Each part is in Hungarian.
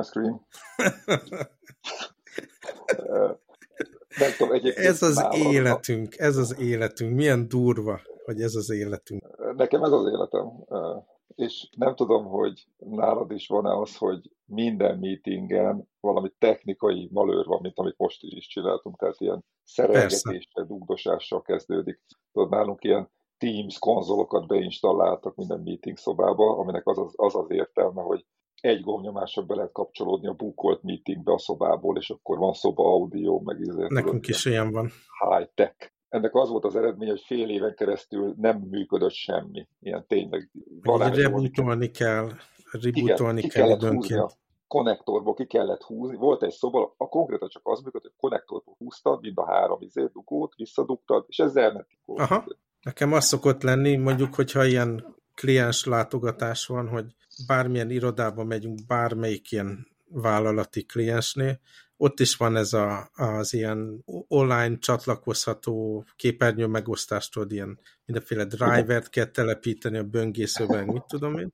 my screen? Nem tudom, ez az életünk, ez az életünk. Milyen durva, hogy ez az életünk. Nekem ez az életem. És nem tudom, hogy nálad is van-e az, hogy minden meetingen valami technikai malőr van, mint amit most is csináltunk, tehát ilyen szerelgetéssel, dugdosással kezdődik. Tudod, nálunk ilyen Teams konzolokat beinstalláltak minden meeting szobába, aminek az az, az, az értelme, hogy egy gombnyomással be lehet kapcsolódni a bukolt meetingbe a szobából, és akkor van szoba audio, meg izé. Nekünk is ilyen van. High tech. Ennek az volt az eredmény, hogy fél éven keresztül nem működött semmi. Ilyen tényleg. Rebootolni kell, rebootolni kell időnként konnektorból ki kellett húzni, volt egy szoba, a konkrétan csak az működött, hogy konnektorból húztad, mind a három izé, dugót, visszadugtad, és ez elmentik. Aha. Nekem az szokott lenni, mondjuk, hogyha ilyen kliens látogatás van, hogy bármilyen irodába megyünk, bármelyik ilyen vállalati kliensnél, ott is van ez a, az ilyen online csatlakozható képernyő megosztástól, ilyen mindenféle drivert kell telepíteni a böngészőben, mit tudom én.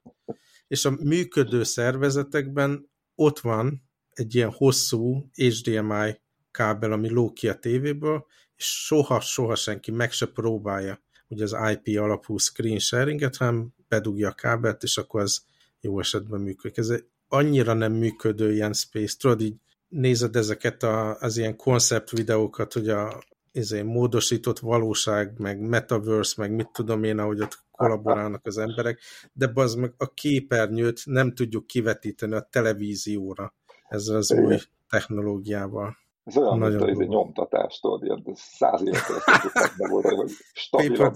És a működő szervezetekben ott van egy ilyen hosszú HDMI kábel, ami ló a tévéből, és soha-soha senki meg se próbálja ugye az IP alapú screen sharinget, hanem bedugja a kábelt, és akkor az jó esetben működik. Ez annyira nem működő ilyen space, tudod, így nézed ezeket a, az ilyen koncept videókat, hogy a ezért módosított valóság, meg metaverse, meg mit tudom én, ahogy ott kollaborálnak az emberek, de az meg a képernyőt nem tudjuk kivetíteni a televízióra ezzel az új technológiával. Ez olyan, Nagyon mint izé nyomtatástól, ilyen száz éve keresztül volt, hogy stabilan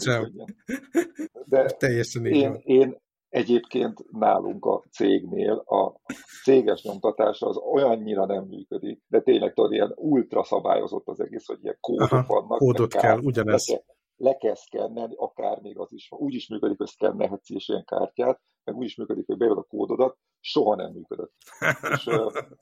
De Teljesen én, én egyébként nálunk a cégnél a céges nyomtatás az olyannyira nem működik, de tényleg tudod, ilyen ultra szabályozott az egész, hogy ilyen kódok Aha, vannak. Kódot kell, ugyanez. Le, le kell szkennelni, akár még az is. Úgy is működik, hogy szkennelhetsz is ilyen kártyát, meg úgy is működik, hogy beírod a kódodat, soha nem működött. És,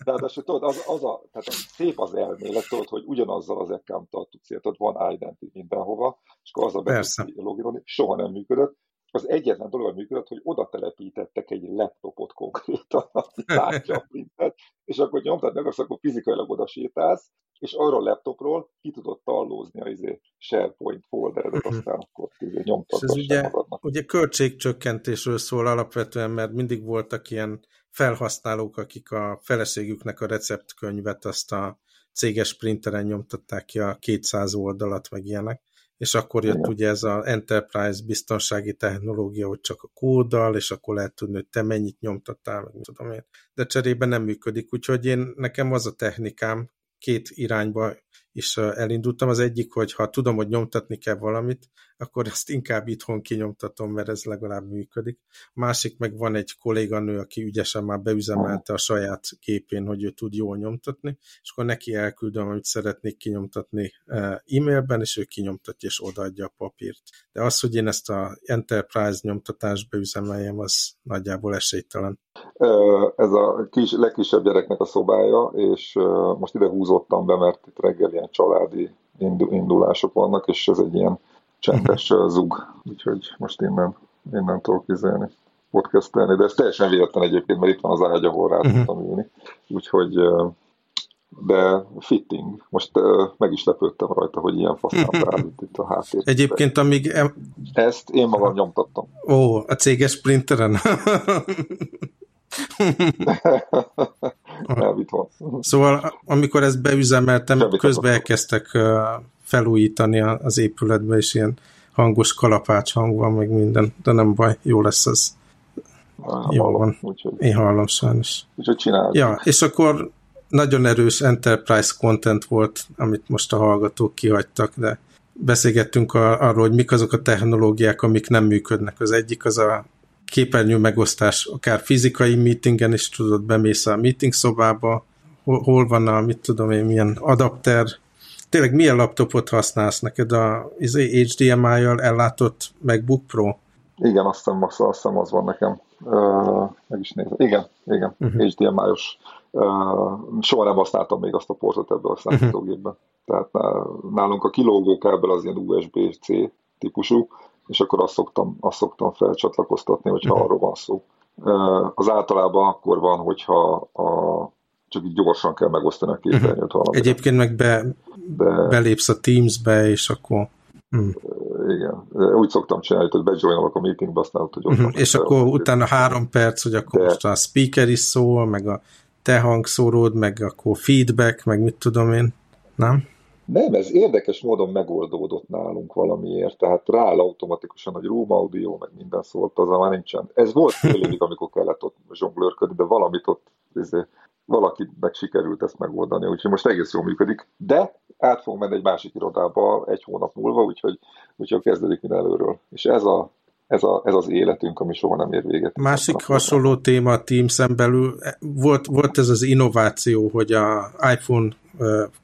ráadásul tudod, az, az a, tehát szép az elmélet, tudod, hogy ugyanazzal az account-tal tudsz, tudod, van identity mindenhova, és akkor az a be loginolni, soha nem működött. Az egyetlen dolog, ami működött, hogy oda telepítettek egy laptopot konkrétan, ami látja a printet, és akkor nyomtad meg, azt akkor fizikailag oda sétálsz, és arra a laptopról ki tudod tallózni a izé SharePoint folderedet, mhm. aztán akkor izé nyomtad ez ugye, magadnak. ugye költségcsökkentésről szól alapvetően, mert mindig voltak ilyen felhasználók, akik a feleségüknek a receptkönyvet azt a céges printeren nyomtatták ki a 200 oldalat, meg ilyenek, és akkor jött Igen. ugye ez az Enterprise biztonsági technológia, hogy csak a kóddal, és akkor lehet tudni, hogy te mennyit nyomtattál, meg tudom én. De cserébe nem működik, úgyhogy én, nekem az a technikám, két irányba is elindultam. Az egyik, hogy ha tudom, hogy nyomtatni kell valamit, akkor ezt inkább itthon kinyomtatom, mert ez legalább működik. Másik meg van egy kolléganő, aki ügyesen már beüzemelte a saját képén, hogy ő tud jól nyomtatni, és akkor neki elküldöm, amit szeretnék kinyomtatni e-mailben, és ő kinyomtatja és odaadja a papírt. De az, hogy én ezt a Enterprise nyomtatást beüzemeljem, az nagyjából esélytelen. Ez a kis, legkisebb gyereknek a szobája, és most ide húzottam be, mert itt reggel ilyen családi indulások vannak, és ez egy ilyen csendes zug, úgyhogy most innen, innen tudok kizelni podcastelni, de ez teljesen véletlen egyébként, mert itt van az ágy, ahol rá uh-huh. tudtam ülni, úgyhogy de fitting. Most uh, meg is lepődtem rajta, hogy ilyen faszán beállít itt a háttér. Egyébként amíg... Em... Ezt én magam nyomtattam. Ó, a céges printeren? Szóval amikor ezt beüzemeltem, Semmi közben elkezdtek felújítani az épületbe, és ilyen hangos kalapács hang van, meg minden, de nem baj, jó lesz az. Jó hallom, van. Úgyhogy... Én hallom sajnos. Úgyhogy csináljuk. Ja, és akkor nagyon erős enterprise content volt, amit most a hallgatók kihagytak, de beszélgettünk a, arról, hogy mik azok a technológiák, amik nem működnek. Az egyik az a képernyő megosztás, akár fizikai meetingen is tudod, bemész a meeting szobába, hol, hol van a, mit tudom én, milyen adapter, tényleg milyen laptopot használsz neked a HDMI-jal ellátott MacBook Pro? Igen, azt hiszem, azt, azt hiszem az van nekem. Uh, meg is nézem. Igen, igen, uh-huh. HDMI-os. Uh, soha nem használtam még azt a portot ebből a mhm. számítógépben. Uh-huh. Tehát nálunk a kilógó kábel az ilyen USB-C típusú, és akkor azt szoktam, azt szoktam felcsatlakoztatni, hogyha uh-huh. arról van szó. Az általában akkor van, hogyha a, csak így gyorsan kell megosztani a képernyőt uh-huh. valamit. Egyébként meg be, De... belépsz a Teams-be, és akkor... Hmm. Igen, úgy szoktam csinálni, hogy bejoinolok a meetingbe, aztán ott, hogy uh-huh. És akkor utána három perc, hogy akkor De... most a speaker is szól, meg a te hangszóród, meg akkor feedback, meg mit tudom én, nem? Nem, ez érdekes módon megoldódott nálunk valamiért, tehát rááll automatikusan, hogy room audio, meg minden szólt, az már nincsen. Ez volt fél évig, amikor kellett ott zsonglőrködni, de valamit ott izé, valakinek sikerült ezt megoldani, úgyhogy most egész jól működik, de át fogunk menni egy másik irodába egy hónap múlva, úgyhogy, úgyhogy kezdődik minden előről. És ez, a, ez, a, ez az életünk, ami soha nem ér véget. Másik hasonló téma a Teams-en belül, volt, volt ez az innováció, hogy a iPhone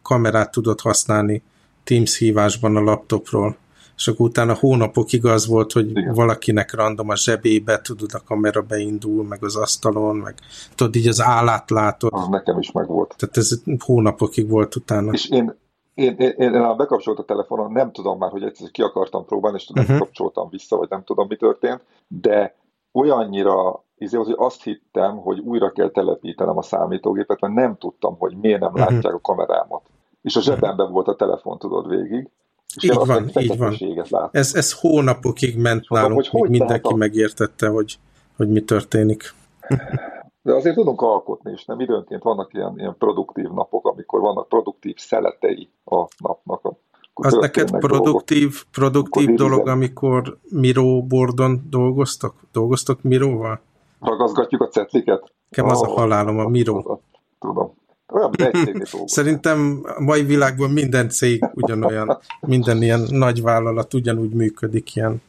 kamerát tudott használni Teams hívásban a laptopról és akkor utána hónapokig az volt, hogy Igen. valakinek random a zsebébe, tudod, a kamera beindul, meg az asztalon, meg tudod, így az állát látod. Az nekem is meg volt. Tehát ez hónapokig volt utána. És én, én, én, én, én bekapcsolt a telefonon, nem tudom már, hogy egyszer ki akartam próbálni, és tudom, uh-huh. kapcsoltam vissza, vagy nem tudom, mi történt, de olyannyira izé, hogy azt hittem, hogy újra kell telepítenem a számítógépet, mert nem tudtam, hogy miért nem uh-huh. látják a kamerámat. És a zsebemben volt a telefon, tudod, végig. És így van, így van. Ez, ez hónapokig ment Mondom, nálunk, hogy, hogy mindenki a... megértette, hogy, hogy mi történik. De azért tudunk alkotni is, nem? Időnként vannak ilyen, ilyen produktív napok, amikor vannak produktív szeletei a napnak. Az neked produktív, dolgok. produktív amikor dolog, amikor Miro boardon dolgoztok? Dolgoztok Miróval? Ragazgatjuk a cetliket? Nekem az a halálom, a Miro. Tudom. Olyan, Szerintem a mai világban minden cég ugyanolyan, minden ilyen nagy vállalat ugyanúgy működik, ilyen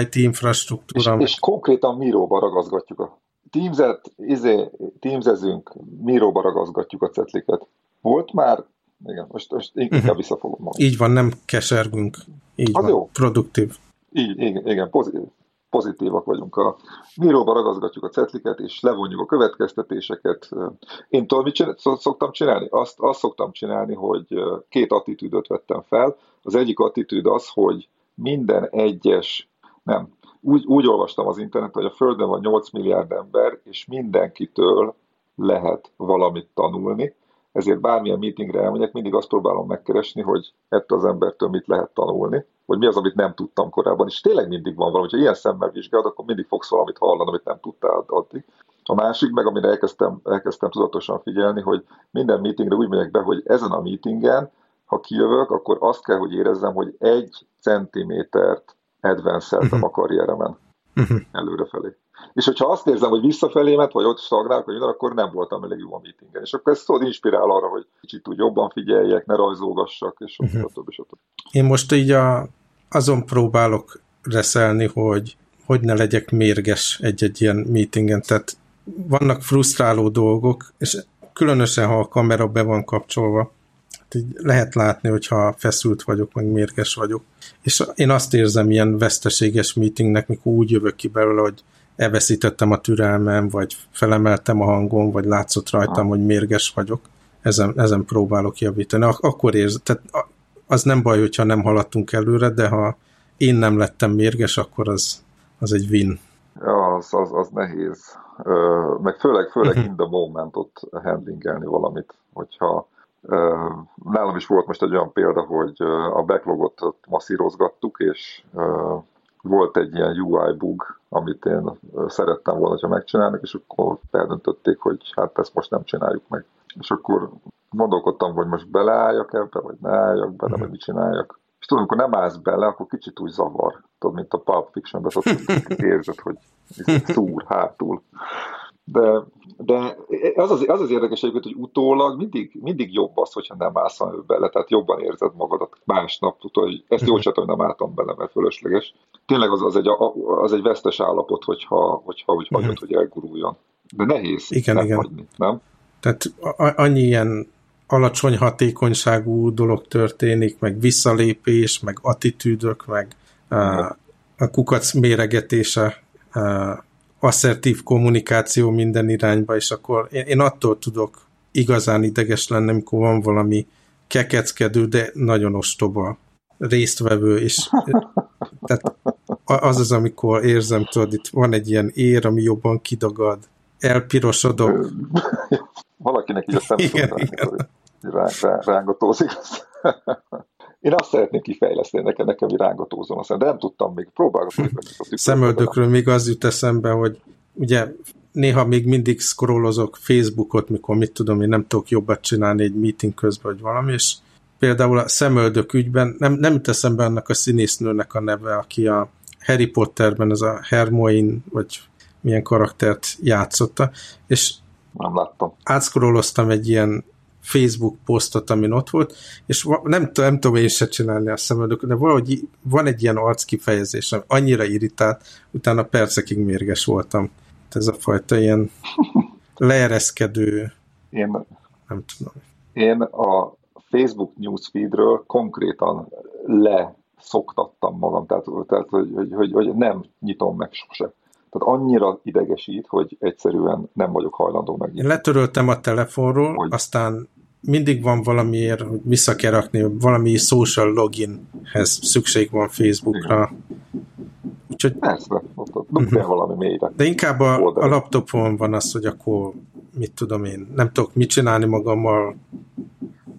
IT infrastruktúra. És, és konkrétan Miróba ragazgatjuk a Teams-et, izé, Teams-ezünk, Miróba ragazgatjuk a cetliket. Volt már, igen, most, most inkább uh-huh. visszafogom magam. Így van, nem kesergünk. Így Az van, jó. produktív. Így, igen, igen pozitív pozitívak vagyunk. A Miróba ragazgatjuk a cetliket, és levonjuk a következtetéseket. Én tudom, mit csinál, szoktam csinálni? Azt, azt szoktam csinálni, hogy két attitűdöt vettem fel. Az egyik attitűd az, hogy minden egyes, nem, úgy, úgy olvastam az interneten, hogy a Földön van 8 milliárd ember, és mindenkitől lehet valamit tanulni, ezért bármilyen meetingre elmegyek, mindig azt próbálom megkeresni, hogy ettől az embertől mit lehet tanulni, hogy mi az, amit nem tudtam korábban, és tényleg mindig van valami, ha ilyen szemmel vizsgálod, akkor mindig fogsz valamit hallani, amit nem tudtál addig. A másik meg, amire elkezdtem, elkezdtem tudatosan figyelni, hogy minden meetingre úgy megyek be, hogy ezen a meetingen, ha kijövök, akkor azt kell, hogy érezzem, hogy egy centimétert advance a karrieremen uh-huh. előrefelé. És hogyha azt érzem, hogy visszafelémet, vagy ott stagnálok, vagy minden, akkor nem voltam elég jó a meetingen. És akkor ez tudod inspirál arra, hogy kicsit úgy jobban figyeljek, ne rajzolgassak, és uh-huh. stb. stb. Én most így a, azon próbálok reszelni, hogy hogy ne legyek mérges egy-egy ilyen meetingen. Tehát vannak frusztráló dolgok, és különösen, ha a kamera be van kapcsolva, így lehet látni, hogyha feszült vagyok, meg mérges vagyok. És én azt érzem ilyen veszteséges meetingnek, mikor úgy jövök ki belőle, hogy elveszítettem a türelmem, vagy felemeltem a hangom, vagy látszott rajtam, hogy mérges vagyok. Ezen, ezen próbálok javítani. Ak- akkor érz, tehát az nem baj, hogyha nem haladtunk előre, de ha én nem lettem mérges, akkor az, az egy win. Ja, az, az, az nehéz. Meg főleg, főleg in the moment ott handlingelni valamit, hogyha nálam is volt most egy olyan példa, hogy a backlogot masszírozgattuk, és volt egy ilyen UI bug, amit én szerettem volna, ha megcsinálnak, és akkor eldöntötték, hogy hát ezt most nem csináljuk meg. És akkor gondolkodtam, hogy most beleálljak ebbe, vagy ne álljak bele, vagy mhm. mit csináljak. És tudom, amikor nem állsz bele, akkor kicsit úgy zavar. Tudod, mint a Pulp Fiction-ben, érzed, hogy szúr hátul. De, de az, az, az az érdekes egyébként, hogy utólag mindig, mindig jobb az, hogyha nem állsz bele, tehát jobban érzed magadat másnap, tudod, hogy ezt jól csináltam, hogy nem álltam bele, mert fölösleges. Tényleg az, az, egy, az egy vesztes állapot, hogyha, hogyha úgy hagyod, uh-huh. hogy elguruljon. De nehéz igen, nem igen. hagyni, nem? Tehát annyi ilyen alacsony hatékonyságú dolog történik, meg visszalépés, meg attitűdök, meg uh, a kukac méregetése uh, asszertív kommunikáció minden irányba, és akkor én, én attól tudok igazán ideges lenni, amikor van valami kekeckedő, de nagyon ostoba résztvevő, és tehát az az, amikor érzem, tudod, itt van egy ilyen ér, ami jobban kidagad, elpirosodok. Valakinek így a szemben rángatózik. Én azt szeretném kifejleszteni nekem, nekem egy rángatózom, aztán, de nem tudtam még, próbálok. Szemöldökről még az jut eszembe, hogy ugye néha még mindig scrollozok Facebookot, mikor mit tudom, én nem tudok jobbat csinálni egy meeting közben, vagy valami, és például a szemöldök ügyben nem, nem teszem be annak a színésznőnek a neve, aki a Harry Potterben ez a Hermione, vagy milyen karaktert játszotta, és nem láttam. Átszkoroloztam egy ilyen Facebook posztot, amin ott volt, és nem, nem tudom én se csinálni a szemöldök, de valahogy van egy ilyen arckifejezés, ami annyira irritált, utána percekig mérges voltam. Ez a fajta ilyen leereszkedő, én, nem tudom. Én a Facebook newsfeedről konkrétan leszoktattam magam, tehát, tehát hogy, hogy, hogy, hogy nem nyitom meg sose. Tehát annyira idegesít, hogy egyszerűen nem vagyok hajlandó meg. Én letöröltem a telefonról, hogy... aztán mindig van valamiért, hogy vissza kell rakni, valami social loginhez szükség van Facebookra. Úgyhogy... Persze, ott, ott uh-huh. valami mélyre. De inkább a, a laptopon van az, hogy akkor mit tudom én, nem tudok mit csinálni magammal,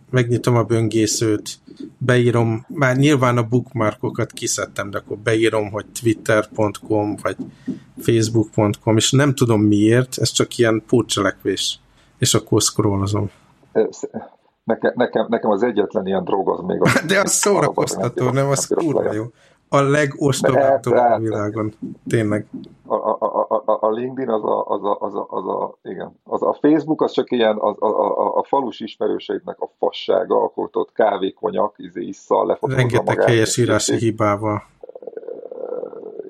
megnyitom a böngészőt, beírom, már nyilván a bookmarkokat kiszedtem, de akkor beírom, hogy twitter.com vagy facebook.com, és nem tudom miért, ez csak ilyen pótcselekvés, és akkor scrollozom. Nekem, nekem, nekem az egyetlen ilyen drog az még... A de az szórakoztató, nem? Az kurva jó. A legostobább a világon. Tényleg. A, a, a, a, a LinkedIn az a, az a, az a, az a, igen. Az a Facebook az csak ilyen az, a, a, a falus ismerőseidnek a fassága, akkor ott kávé, konyak, izé, isszal lefotózza Rengeteg helyesírási hibával.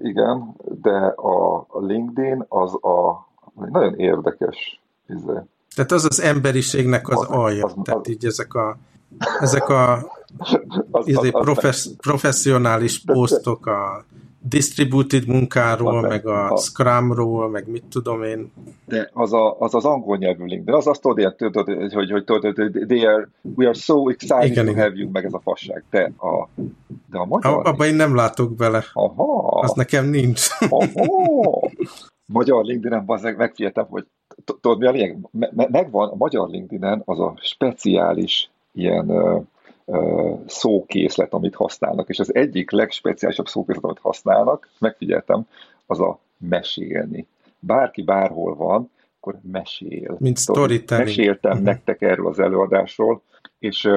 Igen, de a LinkedIn az a nagyon érdekes izé. Tehát az az emberiségnek az, az alja. Az, az, Tehát így ezek a ezek a az, izé, az, profesz, professzionális posztok a distributed munkáról, meg a, a Scrumról, meg mit tudom én. De az a, az, az angol nyelvű link, de az azt tudod, hogy, hogy, hogy tudod, they are, we are so excited igen, to have you, meg ez a fasság. De a, de a magyar... Abba én nem látok bele. Aha. Az nekem nincs. Aha. Magyar LinkedIn-en megfigyeltem, hogy tudod mi a lényeg? Megvan a magyar LinkedIn-en az a speciális ilyen szókészlet, amit használnak, és az egyik legspeciálisabb szókészlet, amit használnak, megfigyeltem, az a mesélni. Bárki bárhol van, akkor mesél. Mint storytelling. Meséltem uh-huh. nektek erről az előadásról, és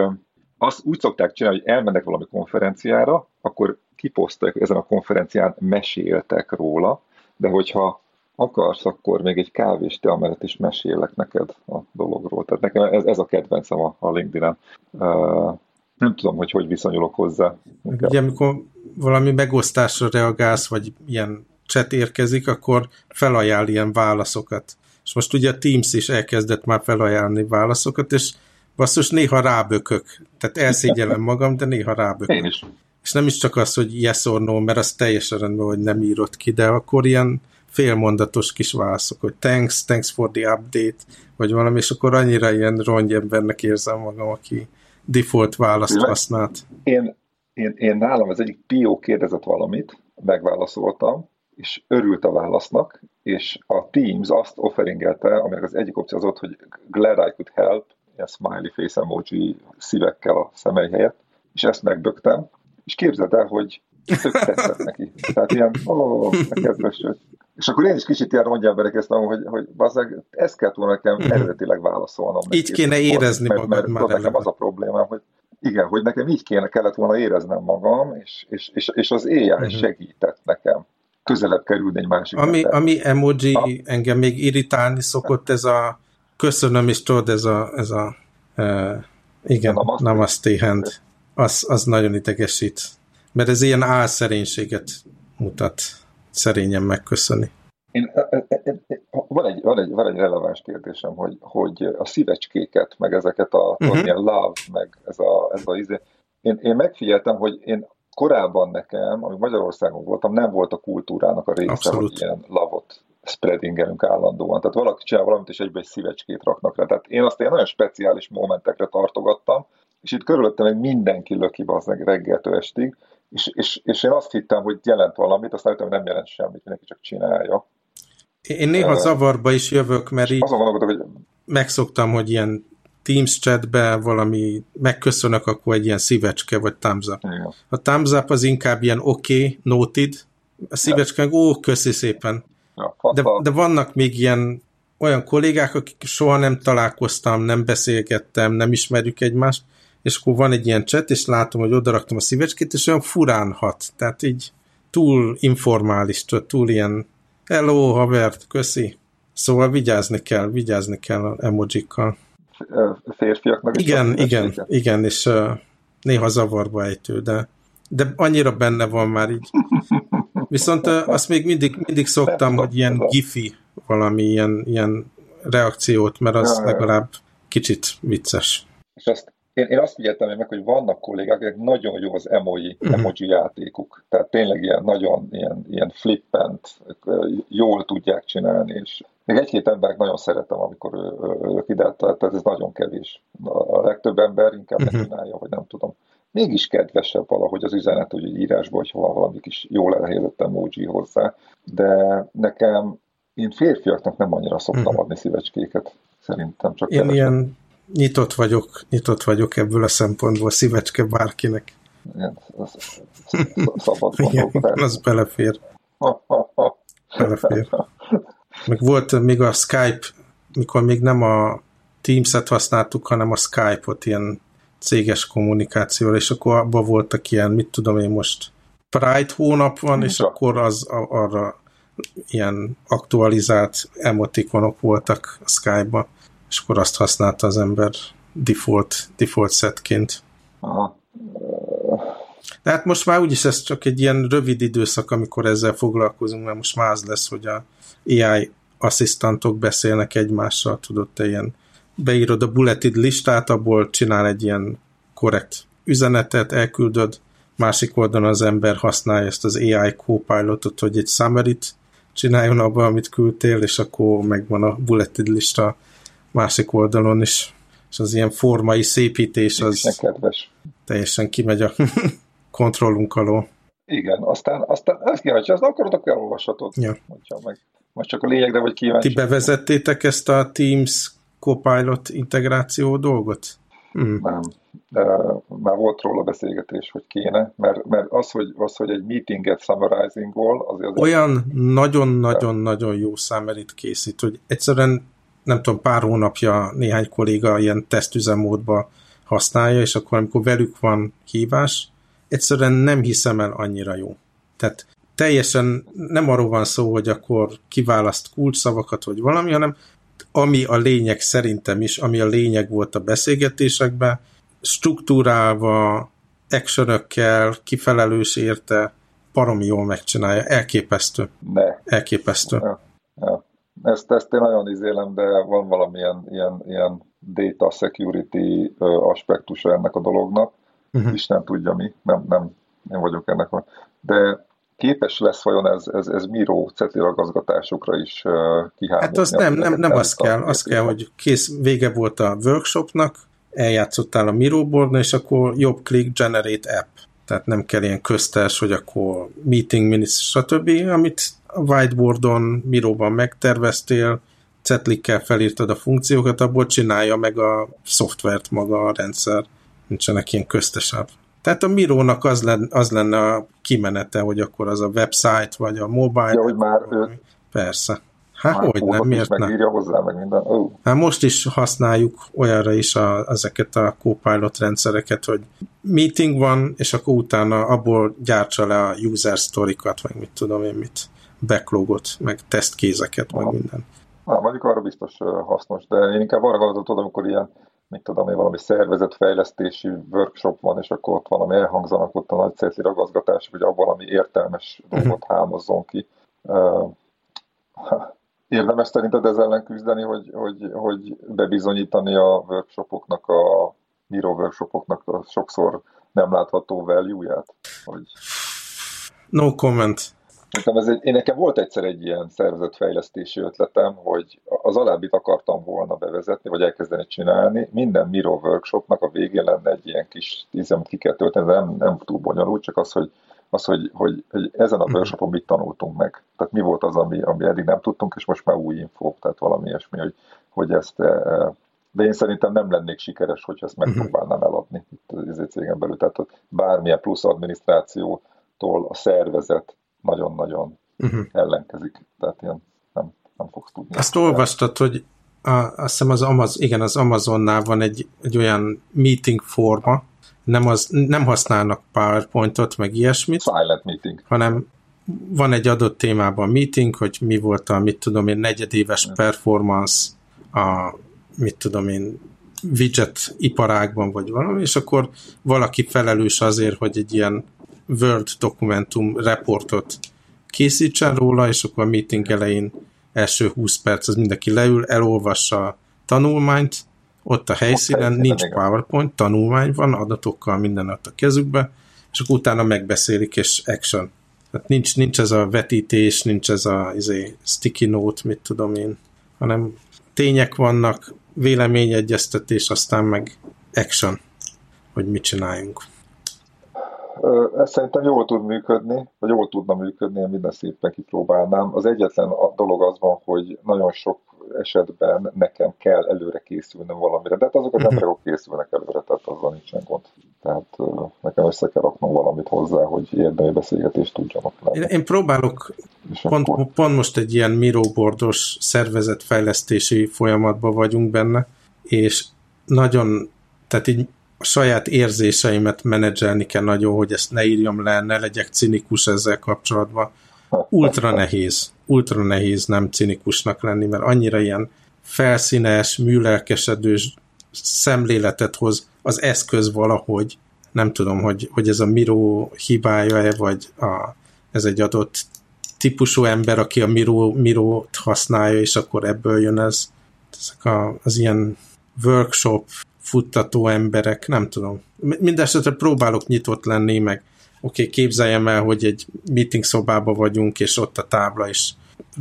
azt úgy szokták csinálni, hogy elmennek valami konferenciára, akkor kiposztolják, ezen a konferencián meséltek róla, de hogyha akarsz, akkor még egy kávés te amellett is mesélek neked a dologról. Tehát nekem ez, ez a kedvencem a, a LinkedIn-en. Uh, nem tudom, hogy hogy viszonyulok hozzá. Ugye, amikor valami megosztásra reagálsz, vagy ilyen chat érkezik, akkor felajánl ilyen válaszokat. És most ugye a Teams is elkezdett már felajánlni válaszokat, és basszus, néha rábökök. Tehát elszégyellem magam, de néha rábökök. Én is. És nem is csak az, hogy yes or no, mert az teljesen rendben, hogy nem írott ki, de akkor ilyen félmondatos kis válaszok, hogy thanks, thanks for the update, vagy valami, és akkor annyira ilyen rongyembernek érzem magam, aki default választ használt. Én, én, én nálam az egyik PO kérdezett valamit, megválaszoltam, és örült a válasznak, és a Teams azt offeringelte, aminek az egyik opció az ott, hogy glad I could help, ilyen smiley face emoji szívekkel a szemei helyett, és ezt megbögtem, és képzeld el, hogy tetszett neki. Tehát ilyen, ó, kedves, és akkor én is kicsit ilyen rongyán belekezdtem, hogy, hogy bazzeg, ezt kellett volna nekem uh-huh. eredetileg válaszolnom. Így kéne érezni mert, magad mert, már nekem az a problémám, hogy igen, hogy nekem így kéne, kellett volna éreznem magam, és, és, és, és az AI uh-huh. segített nekem közelebb kerülni egy másik ami, ami emoji ha? engem még irritálni szokott, ez a köszönöm, és tudod, ez a, ez a uh, igen, namaste, namaste hand. Az, az nagyon idegesít. Mert ez ilyen álszerénységet mutat szerényen megköszöni. Én, van, egy, van, egy, van egy releváns kérdésem, hogy, hogy a szívecskéket, meg ezeket a uh-huh. ilyen love, meg ez a, ez a izé, én, én megfigyeltem, hogy én korábban nekem, amíg Magyarországon voltam, nem volt a kultúrának a része, Abszolút. hogy ilyen lavot spreadingelünk állandóan. Tehát valaki csinál valamit, és egybe egy szívecskét raknak le. Tehát én azt ilyen nagyon speciális momentekre tartogattam, és itt körülöttem meg mindenki löki az reggeltől estig, és, és, és én azt hittem, hogy jelent valamit, aztán hogy nem jelent semmit, mindenki csak csinálja. Én néha uh, zavarba is jövök, mert így azon hogy... megszoktam, hogy ilyen Teams chatbe valami megköszönök, akkor egy ilyen szívecske vagy thumbs up. Igen. A thumbs up az inkább ilyen oké, okay, noted, a szívecske meg ó, köszi szépen. Ja, de, de vannak még ilyen olyan kollégák, akik soha nem találkoztam, nem beszélgettem, nem ismerjük egymást, és akkor van egy ilyen chat, és látom, hogy odaraktam a szívecskét, és olyan furán hat. Tehát így túl informális, túl ilyen hello, havert, köszi. Szóval vigyázni kell, vigyázni kell a emojikkal. Férfiaknak Igen, igen, igen, és uh, néha zavarba ejtő, de, de annyira benne van már így. Viszont uh, azt még mindig, mindig szoktam, hogy ilyen gifi valami ilyen, ilyen reakciót, mert az ja, legalább kicsit vicces. És azt én, én azt figyeltem meg, hogy vannak kollégák, akik nagyon jó az emoji, uh-huh. emoji játékuk. Tehát tényleg ilyen nagyon ilyen, ilyen flippent, jól tudják csinálni, és még egy-két emberek nagyon szeretem, amikor ők ide, tehát ez nagyon kevés. A legtöbb ember inkább uh-huh. csinálja, vagy nem tudom. Mégis kedvesebb valahogy az üzenet, hogy egy írásban, hogy van valami kis jól elhelyezett emoji hozzá. De nekem én férfiaknak nem annyira szoktam uh-huh. adni szívecskéket. Szerintem csak Én keresem. ilyen nyitott vagyok, nyitott vagyok ebből a szempontból, szívecske bárkinek. Igen, az, szabad Igen, az belefér. belefér. Meg volt még a Skype, mikor még nem a Teams-et használtuk, hanem a Skype-ot ilyen céges kommunikációra, és akkor abban voltak ilyen, mit tudom én most, Pride hónap van, és akkor az arra ilyen aktualizált emotikonok voltak a Skype-ban és akkor azt használta az ember default, default setként. Aha. De hát most már úgyis ez csak egy ilyen rövid időszak, amikor ezzel foglalkozunk, mert most már az lesz, hogy a AI asszisztantok beszélnek egymással, tudod, te ilyen beírod a bulleted listát, abból csinál egy ilyen korrekt üzenetet, elküldöd, másik oldalon az ember használja ezt az AI co-pilotot, hogy egy summary csináljon abban, amit küldtél, és akkor megvan a bulleted lista másik oldalon is, és az ilyen formai szépítés az kedves. teljesen kimegy a kontrollunk alól. Igen, aztán, aztán ezt kíváncsi, azt akarod, akkor elolvashatod. Ja. meg. Most csak a lényegre vagy kíváncsi. Ti bevezettétek ezt a Teams Copilot integráció dolgot? Hmm. Nem, de már volt róla beszélgetés, hogy kéne, mert, mert az, hogy, az, hogy egy meetinget summarizing-ol, azért... Olyan nagyon-nagyon-nagyon jó számerit készít, hogy egyszerűen nem tudom, pár hónapja néhány kolléga ilyen tesztüzemmódba használja, és akkor amikor velük van hívás, egyszerűen nem hiszem el annyira jó. Tehát teljesen nem arról van szó, hogy akkor kiválaszt kulcsszavakat, vagy valami, hanem ami a lényeg szerintem is, ami a lényeg volt a beszélgetésekben, struktúrálva, actionökkel, kifelelős érte, paromi jól megcsinálja. Elképesztő. De. Elképesztő. Ja, ja. Ezt, ezt én nagyon izélem, de van valamilyen ilyen, ilyen data security aspektusa ennek a dolognak. Uh-huh. nem tudja mi, nem, nem, én vagyok ennek. A... De képes lesz vajon ez, ez, ez Miro cetli ragazgatásokra is kihányolni? Hát az nem, nem, nem az kell, az kell, hogy kész, vége volt a workshopnak, eljátszottál a Miro boardon, és akkor jobb klik generate app. Tehát nem kell ilyen köztes, hogy akkor meeting minutes, stb., amit whiteboardon, Miróban megterveztél, cetlikkel felírtad a funkciókat, abból csinálja meg a szoftvert maga a rendszer. Nincsenek ilyen köztesebb. Tehát a Mirónak az lenne, az lenne a kimenete, hogy akkor az a website, vagy a mobile. Ja, hogy már őt... Persze. Hát Már hogy nem, miért nem? hozzá, meg minden. Oh. Hát most is használjuk olyanra is a, ezeket a Copilot rendszereket, hogy meeting van, és akkor utána abból gyártsa le a user story-kat, meg mit tudom én mit backlogot, meg tesztkézeket, meg minden. Na, mondjuk arra biztos hasznos, de én inkább arra gondoltam, amikor ilyen, mit tudom én, valami szervezetfejlesztési workshop van, és akkor ott valami elhangzanak ott a nagy cetli ragazgatás, hogy abban valami értelmes mhm. dolgot hámozzon ki. Érdemes szerinted ezzel ellen küzdeni, hogy, hogy, hogy bebizonyítani a workshopoknak, a Miro workshopoknak a sokszor nem látható value-ját? Hogy... No comment. Nekem, ez egy, én nekem volt egyszer egy ilyen szervezetfejlesztési ötletem, hogy az alábbit akartam volna bevezetni, vagy elkezdeni csinálni. Minden Miro workshopnak a végén lenne egy ilyen kis tíz, amit ki kell tölteni, de nem, nem túl bonyolult, csak az, hogy az, hogy, hogy, hogy ezen a mhm. workshopon mit tanultunk meg. Tehát mi volt az, ami, ami eddig nem tudtunk, és most már új info, tehát valami ilyesmi, hogy, hogy ezt eh, de én szerintem nem lennék sikeres, hogyha ezt mhm. megpróbálnám eladni itt az cégen belül. Tehát bármilyen plusz adminisztrációtól a szervezet nagyon-nagyon uh-huh. ellenkezik. Tehát ilyen nem, nem fogsz tudni. Azt olvastad, hogy a, azt hiszem az, Amaz, igen, az Amazonnál van egy, egy olyan meeting forma, nem, az, nem használnak PowerPointot, meg ilyesmit. Silent meeting. Hanem van egy adott témában meeting, hogy mi volt a, mit tudom én, negyedéves performance a, mit tudom én, widget iparágban, vagy valami, és akkor valaki felelős azért, hogy egy ilyen Word dokumentum reportot készítsen róla, és akkor a meeting elején első 20 perc az mindenki leül, elolvassa a tanulmányt, ott a helyszínen, ott nincs PowerPoint, tanulmány van, adatokkal minden ott a kezükbe, és akkor utána megbeszélik, és action. Tehát nincs, nincs ez a vetítés, nincs ez a izé, sticky note, mit tudom én, hanem tények vannak, véleményegyeztetés, aztán meg action, hogy mit csináljunk. Ez szerintem jól tud működni, vagy jól tudna működni, én minden szépen kipróbálnám. Az egyetlen dolog az van, hogy nagyon sok esetben nekem kell előre készülnem valamire, de hát azok az mhm. emberek készülnek előre, tehát azzal nincsen gond. Tehát nekem össze kell raknom valamit hozzá, hogy érdemi beszélgetést tudjanak lenni. Én, én próbálok pont, akkor... pont most egy ilyen mirobordos szervezetfejlesztési folyamatban vagyunk benne, és nagyon, tehát így a saját érzéseimet menedzselni kell nagyon, hogy ezt ne írjam le, ne legyek cinikus ezzel kapcsolatban. Ultra nehéz, ultra nehéz nem cinikusnak lenni, mert annyira ilyen felszínes, műlelkesedős szemléletet hoz az eszköz valahogy. Nem tudom, hogy, hogy ez a Miro hibája-e, vagy a, ez egy adott típusú ember, aki a Miro, Miro-t használja, és akkor ebből jön ez. Ezek a, az ilyen workshop futtató emberek, nem tudom. Mindenesetre próbálok nyitott lenni, meg oké, okay, képzeljem el, hogy egy meeting szobában vagyunk, és ott a tábla, és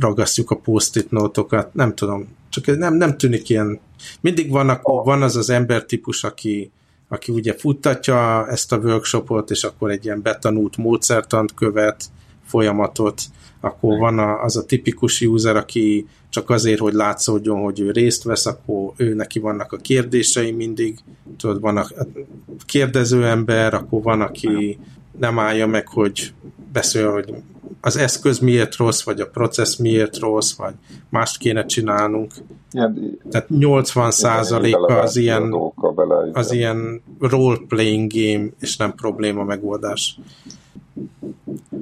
ragasztjuk a post-it nótokat, nem tudom, csak nem, nem tűnik ilyen. Mindig vannak, van az az embertípus, aki, aki ugye futtatja ezt a workshopot, és akkor egy ilyen betanult módszertant követ, folyamatot, akkor van a, az a tipikus user, aki csak azért, hogy látszódjon, hogy ő részt vesz, akkor ő neki vannak a kérdései mindig, tudod, van a kérdező ember, akkor van, aki nem állja meg, hogy beszél, hogy az eszköz miért rossz, vagy a processz miért rossz, vagy mást kéne csinálnunk. Ilyen, Tehát 80 százaléka az ilyen, az ilyen role-playing game, és nem probléma megoldás.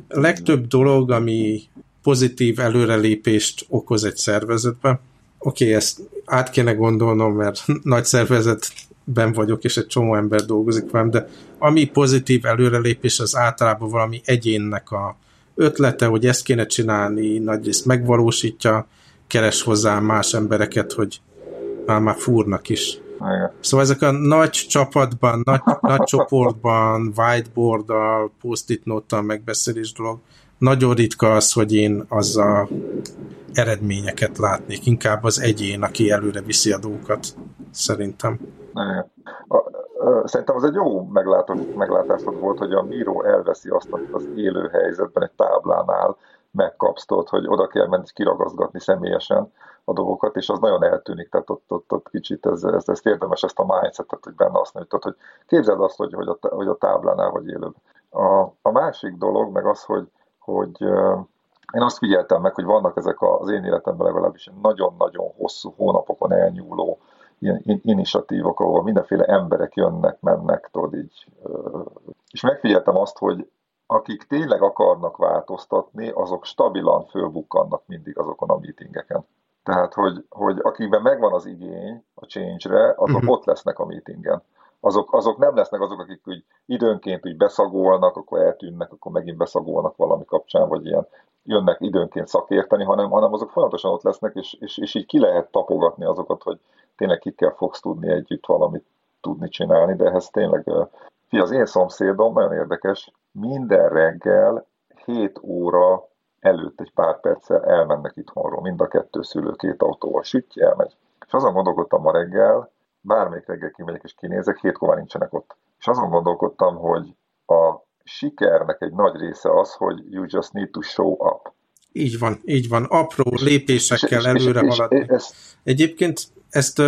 Legtöbb dolog, ami pozitív előrelépést okoz egy szervezetbe. Oké, okay, ezt át kéne gondolnom, mert nagy szervezetben vagyok, és egy csomó ember dolgozik velem, de ami pozitív előrelépés, az általában valami egyénnek a ötlete, hogy ezt kéne csinálni, nagyrészt megvalósítja, keres hozzá más embereket, hogy már, már fúrnak is. Igen. Szóval ezek a nagy csapatban, nagy, nagy csoportban, whiteboard-dal, post-it note megbeszélés dolog, nagyon ritka az, hogy én a eredményeket látnék. Inkább az egyén, aki előre viszi a dolgokat, szerintem. Szerintem az egy jó meglátásod volt, hogy a bíró elveszi azt, amit az élő helyzetben egy táblánál megkapsz, hogy oda kell menni kiragazgatni személyesen a dolgokat, és az nagyon eltűnik, tehát ott, ott, ott kicsit ez, ez, ez érdemes ezt a mindsetet, hogy benne azt mondjuk, hogy képzeld azt, hogy, hogy, a, hogy a táblánál vagy élőbb. A, a másik dolog meg az, hogy hogy én azt figyeltem meg, hogy vannak ezek az én életemben legalábbis nagyon-nagyon hosszú hónapokon elnyúló ilyen initiatívok, ahol mindenféle emberek jönnek, mennek, tudod így. És megfigyeltem azt, hogy akik tényleg akarnak változtatni, azok stabilan fölbukkannak mindig azokon a meetingeken. Tehát, hogy, hogy akikben megvan az igény a change-re, azok uh-huh. ott lesznek a meetingen azok, azok nem lesznek azok, akik úgy időnként úgy beszagolnak, akkor eltűnnek, akkor megint beszagolnak valami kapcsán, vagy ilyen jönnek időnként szakérteni, hanem, hanem azok folyamatosan ott lesznek, és, és, és így ki lehet tapogatni azokat, hogy tényleg kikkel fogsz tudni együtt valamit tudni csinálni, de ehhez tényleg, fi, az én szomszédom nagyon érdekes, minden reggel 7 óra előtt egy pár perccel elmennek itthonról, mind a kettő szülő két autóval, sütj, elmegy. És azon gondolkodtam ma reggel, bármelyik reggel kimegyek és kinézek, hétkor már nincsenek ott. És azon gondolkodtam, hogy a sikernek egy nagy része az, hogy you just need to show up. Így van, így van. Apró és, lépésekkel és, előre és, haladni. És, ez... Egyébként ezt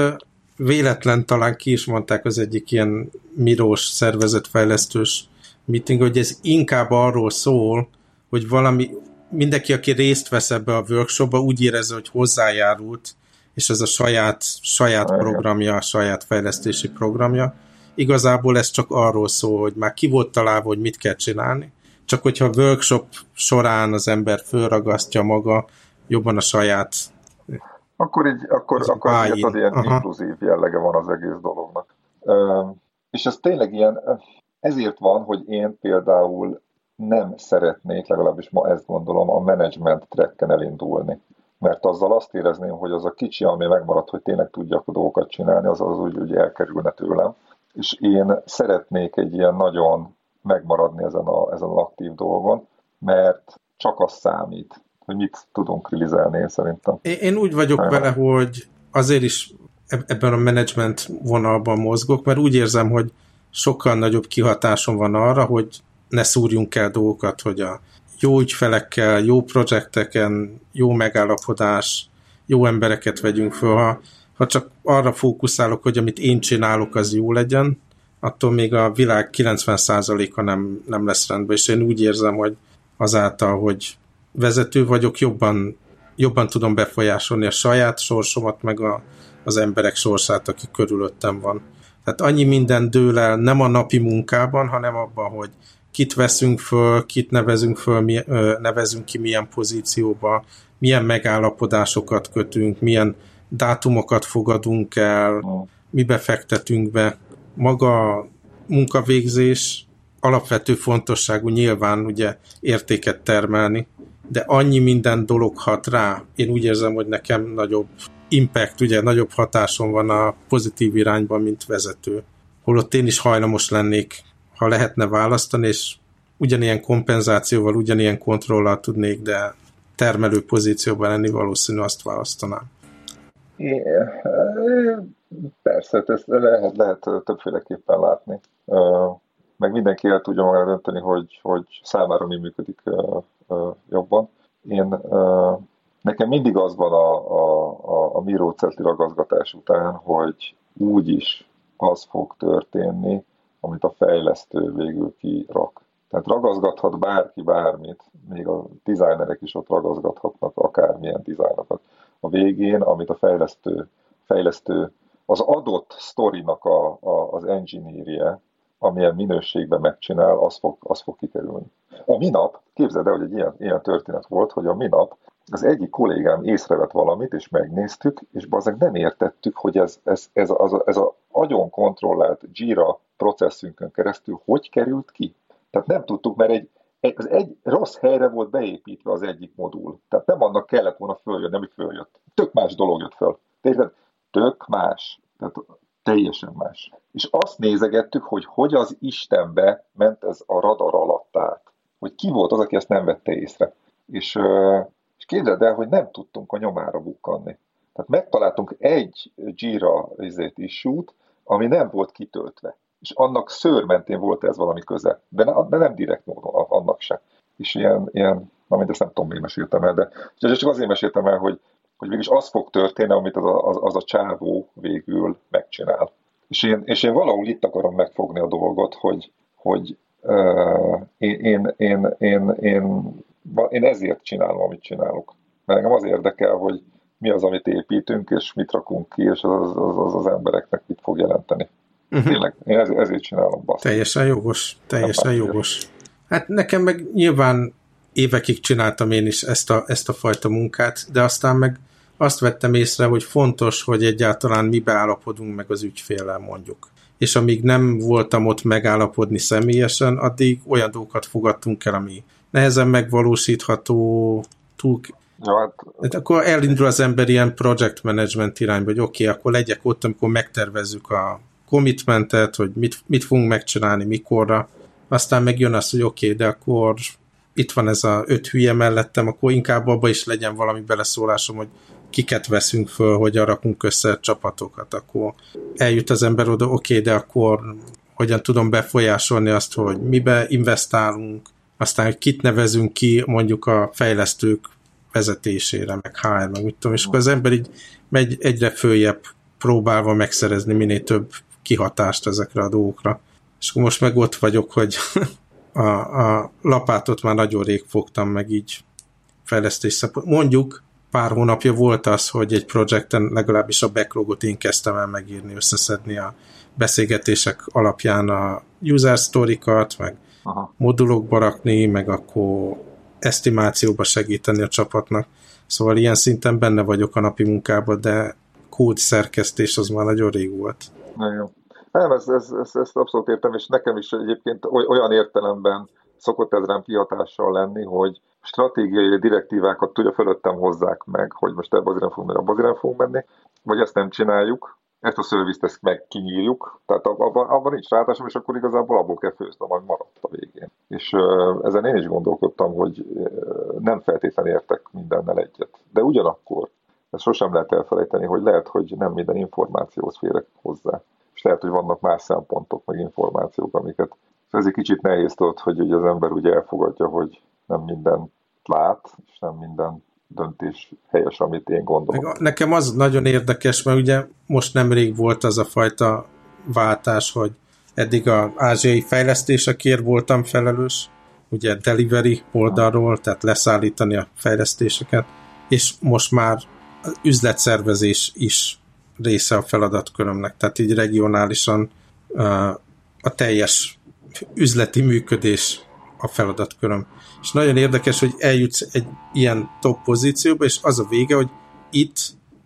véletlen talán ki is mondták az egyik ilyen mirós szervezetfejlesztős meeting, hogy ez inkább arról szól, hogy valami, mindenki, aki részt vesz ebbe a workshopba, úgy érezze, hogy hozzájárult, és ez a saját, saját programja, a saját fejlesztési programja. Igazából ez csak arról szól, hogy már ki volt találva, hogy mit kell csinálni, csak hogyha a workshop során az ember fölragasztja maga jobban a saját akkor így, akkor, akkor az ilyen Aha. inkluzív jellege van az egész dolognak. És ez tényleg ilyen, ezért van, hogy én például nem szeretnék, legalábbis ma ezt gondolom, a management tracken elindulni. Mert azzal azt érezném, hogy az a kicsi, ami megmaradt, hogy tényleg tudjak a dolgokat csinálni, az az úgy, úgy elkerülne tőlem. És én szeretnék egy ilyen nagyon megmaradni ezen a, ezen a aktív dolgon, mert csak az számít, hogy mit tudunk rilizálni, én szerintem. Én úgy vagyok Nagyon. vele, hogy azért is ebben a management vonalban mozgok, mert úgy érzem, hogy sokkal nagyobb kihatásom van arra, hogy ne szúrjunk el dolgokat, hogy a jó ügyfelekkel, jó projekteken, jó megállapodás, jó embereket vegyünk föl. Ha, ha csak arra fókuszálok, hogy amit én csinálok, az jó legyen, attól még a világ 90%-a nem, nem lesz rendben, és én úgy érzem, hogy azáltal, hogy vezető vagyok, jobban, jobban tudom befolyásolni a saját sorsomat, meg a, az emberek sorsát, aki körülöttem van. Tehát annyi minden dől el nem a napi munkában, hanem abban, hogy kit veszünk föl, kit nevezünk föl, mi, nevezünk ki milyen pozícióba, milyen megállapodásokat kötünk, milyen dátumokat fogadunk el, mibe fektetünk be. Maga munkavégzés alapvető fontosságú nyilván ugye értéket termelni, de annyi minden dolog hat rá. Én úgy érzem, hogy nekem nagyobb impact, ugye nagyobb hatásom van a pozitív irányban, mint vezető. Holott én is hajlamos lennék, ha lehetne választani, és ugyanilyen kompenzációval, ugyanilyen kontrollal tudnék, de termelő pozícióban lenni, valószínű azt választanám. Persze, ezt lehet, lehet többféleképpen látni. Meg mindenki el tudja magára dönteni, hogy, hogy számára mi működik jobban. Én, nekem mindig az van a, a, a, a mirócetli ragazgatás után, hogy úgy is az fog történni, amit a fejlesztő végül kirak. Tehát ragazgathat bárki bármit, még a designerek is ott ragazgathatnak akármilyen dizájnokat. A végén, amit a fejlesztő, fejlesztő az adott sztorinak a, a, az engineerje, amilyen minőségben megcsinál, az fog, az fog kikerülni. A minap, képzeld el, hogy egy ilyen, ilyen történet volt, hogy a minap az egyik kollégám észrevett valamit, és megnéztük, és bazeg nem értettük, hogy ez, ez, ez, az, ez a agyon kontrollált Jira processzünkön keresztül hogy került ki. Tehát nem tudtuk, mert egy, egy, az egy rossz helyre volt beépítve az egyik modul. Tehát nem annak kellett volna följönni, ami följött. Tök más dolog jött föl. Tehát tök más. Tehát teljesen más. És azt nézegettük, hogy hogy az Istenbe ment ez a radar alatt át. Hogy ki volt az, aki ezt nem vette észre. És, és képzeld el, hogy nem tudtunk a nyomára bukkanni. Tehát megtaláltunk egy Jira izét issue ami nem volt kitöltve. És annak szőrmentén volt ez valami köze. De, ne, de nem direkt módon, annak se. És ilyen, ilyen na mindezt nem tudom, miért meséltem el, de csak azért meséltem el, hogy hogy mégis az fog történni, amit az a, az, az a csávó végül megcsinál. És én, és én valahol itt akarom megfogni a dolgot, hogy, hogy uh, én, én, én, én, én, én ezért csinálom, amit csinálok. Mert engem az érdekel, hogy mi az, amit építünk, és mit rakunk ki, és az az, az, az embereknek mit fog jelenteni. Uh-huh. Tényleg, én ezért, ezért csinálom. Baszt. Teljesen jogos, teljesen jogos. Hát nekem meg nyilván évekig csináltam én is ezt a, ezt a fajta munkát, de aztán meg azt vettem észre, hogy fontos, hogy egyáltalán mi beállapodunk meg az ügyféllel mondjuk. És amíg nem voltam ott megállapodni személyesen, addig olyan dolgokat fogadtunk el, ami nehezen megvalósítható, túl... Ja, hát... hát akkor elindul az ember ilyen project management irányba, hogy oké, okay, akkor legyek ott, amikor megtervezzük a commitmentet, hogy mit, mit fogunk megcsinálni, mikorra, aztán megjön az, hogy oké, okay, de akkor itt van ez a öt hülye mellettem, akkor inkább abba is legyen valami beleszólásom, hogy kiket veszünk föl, hogy rakunk össze csapatokat, akkor eljut az ember oda, oké, okay, de akkor hogyan tudom befolyásolni azt, hogy mibe investálunk, aztán, hogy kit nevezünk ki mondjuk a fejlesztők vezetésére, meg HR, meg mit tudom, és akkor az ember így megy egyre följebb próbálva megszerezni minél több kihatást ezekre a dolgokra. És akkor most meg ott vagyok, hogy a, a lapátot már nagyon rég fogtam meg így fejlesztés szempont. Mondjuk pár hónapja volt az, hogy egy projekten legalábbis a backlogot én kezdtem el megírni, összeszedni a beszélgetések alapján a user story-kat, meg Aha. modulokba rakni, meg akkor esztimációba segíteni a csapatnak. Szóval ilyen szinten benne vagyok a napi munkában, de kód szerkesztés az már nagyon rég volt. Nagyon. Nem, ez, ez, ez, ezt abszolút értem, és nekem is egyébként olyan értelemben szokott ez rám kihatással lenni, hogy stratégiai direktívákat tudja fölöttem hozzák meg, hogy most ebbe az irányba fogunk menni, abba az irányba fogunk menni, vagy ezt nem csináljuk, ezt a szörviszt ezt meg kinyírjuk, tehát abban, abban nincs ráadásom, és akkor igazából abból kell főztem, ami maradt a végén. És ezen én is gondolkodtam, hogy nem feltétlenül értek mindennel egyet. De ugyanakkor ezt sosem lehet elfelejteni, hogy lehet, hogy nem minden információhoz férek hozzá. És lehet, hogy vannak más szempontok, meg információk, amiket ez egy kicsit nehéz tudod, hogy ugye az ember ugye elfogadja, hogy nem minden lát, és nem minden döntés helyes, amit én gondolom. Nekem az nagyon érdekes, mert ugye most nemrég volt az a fajta váltás, hogy eddig a ázsiai fejlesztésekért voltam felelős, ugye delivery oldalról, tehát leszállítani a fejlesztéseket, és most már az üzletszervezés is része a feladatkörömnek, tehát így regionálisan a teljes üzleti működés a feladatköröm. És nagyon érdekes, hogy eljutsz egy ilyen top pozícióba, és az a vége, hogy itt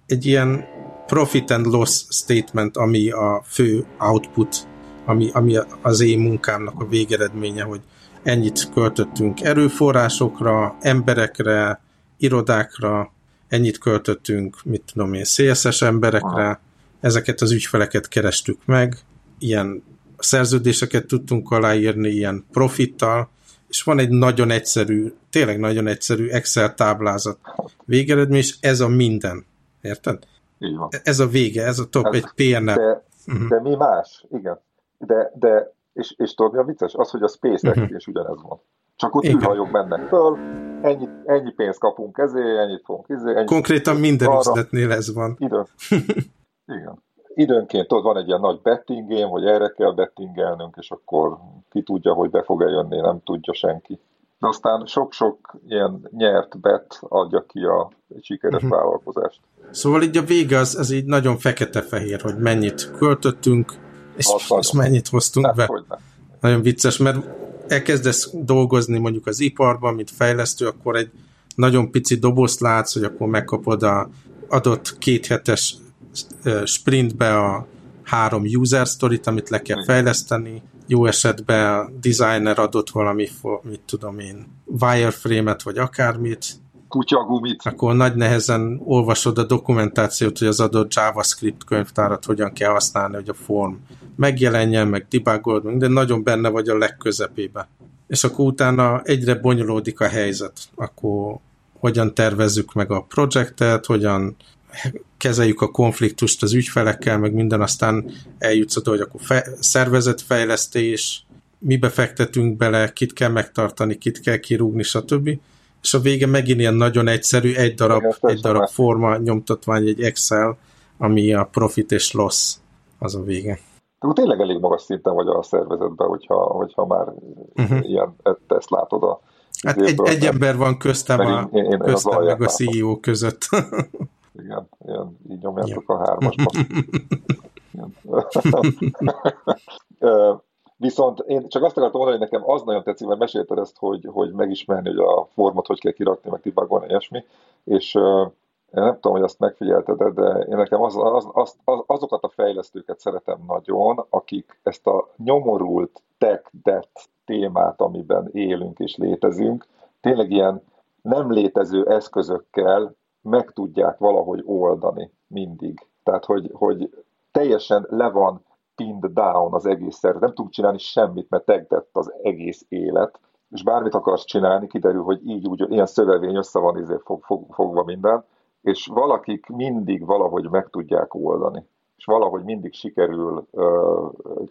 egy ilyen profit and loss statement, ami a fő output, ami, ami az én munkámnak a végeredménye, hogy ennyit költöttünk erőforrásokra, emberekre, irodákra, ennyit költöttünk, mit tudom én, CSS emberekre, ezeket az ügyfeleket kerestük meg, ilyen szerződéseket tudtunk aláírni, ilyen profittal, és van egy nagyon egyszerű, tényleg nagyon egyszerű Excel táblázat végeredmény, és ez a minden. Érted? Így van. Ez a vége, ez a top, ez, egy PNL. De, uh-huh. de mi más? Igen. De, de és, és tudod, mi a vicces? Az, hogy a SpaceX uh-huh. is ugyanez van. Csak ott űrhajók mennek föl, ennyi, ennyi pénzt kapunk ezért, ennyit fogunk ezért. Ennyit Konkrétan minden arra. üzletnél ez van. Idő. Igen időnként ott van egy ilyen nagy betting game, hogy erre kell bettingelnünk, és akkor ki tudja, hogy be fog-e jönni, nem tudja senki. De aztán sok-sok ilyen nyert bet adja ki a sikeres uh-huh. vállalkozást. Szóval így a vége az, az így nagyon fekete-fehér, hogy mennyit költöttünk, és, és mennyit hoztunk nem, be. Nagyon vicces, mert elkezdesz dolgozni mondjuk az iparban, mint fejlesztő, akkor egy nagyon pici dobozt látsz, hogy akkor megkapod a adott kéthetes sprintbe a három user story-t, amit le kell fejleszteni, jó esetben a designer adott valami, mit tudom én, wireframe-et, vagy akármit, kutyagumit. Akkor nagy nehezen olvasod a dokumentációt, hogy az adott JavaScript könyvtárat hogyan kell használni, hogy a form megjelenjen, meg debugolod, de nagyon benne vagy a legközepébe. És akkor utána egyre bonyolódik a helyzet. Akkor hogyan tervezzük meg a projektet, hogyan kezeljük a konfliktust az ügyfelekkel, meg minden, aztán eljutsz oda, hogy akkor fe, szervezetfejlesztés, mibe fektetünk bele, kit kell megtartani, kit kell kirúgni, stb. És a vége megint ilyen nagyon egyszerű, egy darab, egy darab forma, nyomtatvány, egy Excel, ami a profit és loss, az a vége. De tényleg elég magas szinten vagy a szervezetben, hogyha, hogyha már uh-huh. ilyen, ezt látod a Hát egy, egy ember van köztem, a, én, én, köztem meg a CEO között. igen, ilyen, így nyomjátok ja. a hármasba. Viszont én csak azt akartam mondani, hogy nekem az nagyon tetszik, mert mesélted ezt, hogy, hogy megismerni, hogy a formot hogy kell kirakni, meg tibagolni, ilyesmi, és én nem tudom, hogy azt megfigyelted, de én nekem az, az, az, az, azokat a fejlesztőket szeretem nagyon, akik ezt a nyomorult tech debt témát, amiben élünk és létezünk, tényleg ilyen nem létező eszközökkel meg tudják valahogy oldani mindig. Tehát, hogy, hogy teljesen le van pinned down az egész szervezet, nem tudunk csinálni semmit, mert tegdett az egész élet, és bármit akarsz csinálni, kiderül, hogy így úgy, ilyen szövevény össze van izé fog, fog, fogva minden, és valakik mindig valahogy meg tudják oldani és valahogy mindig sikerül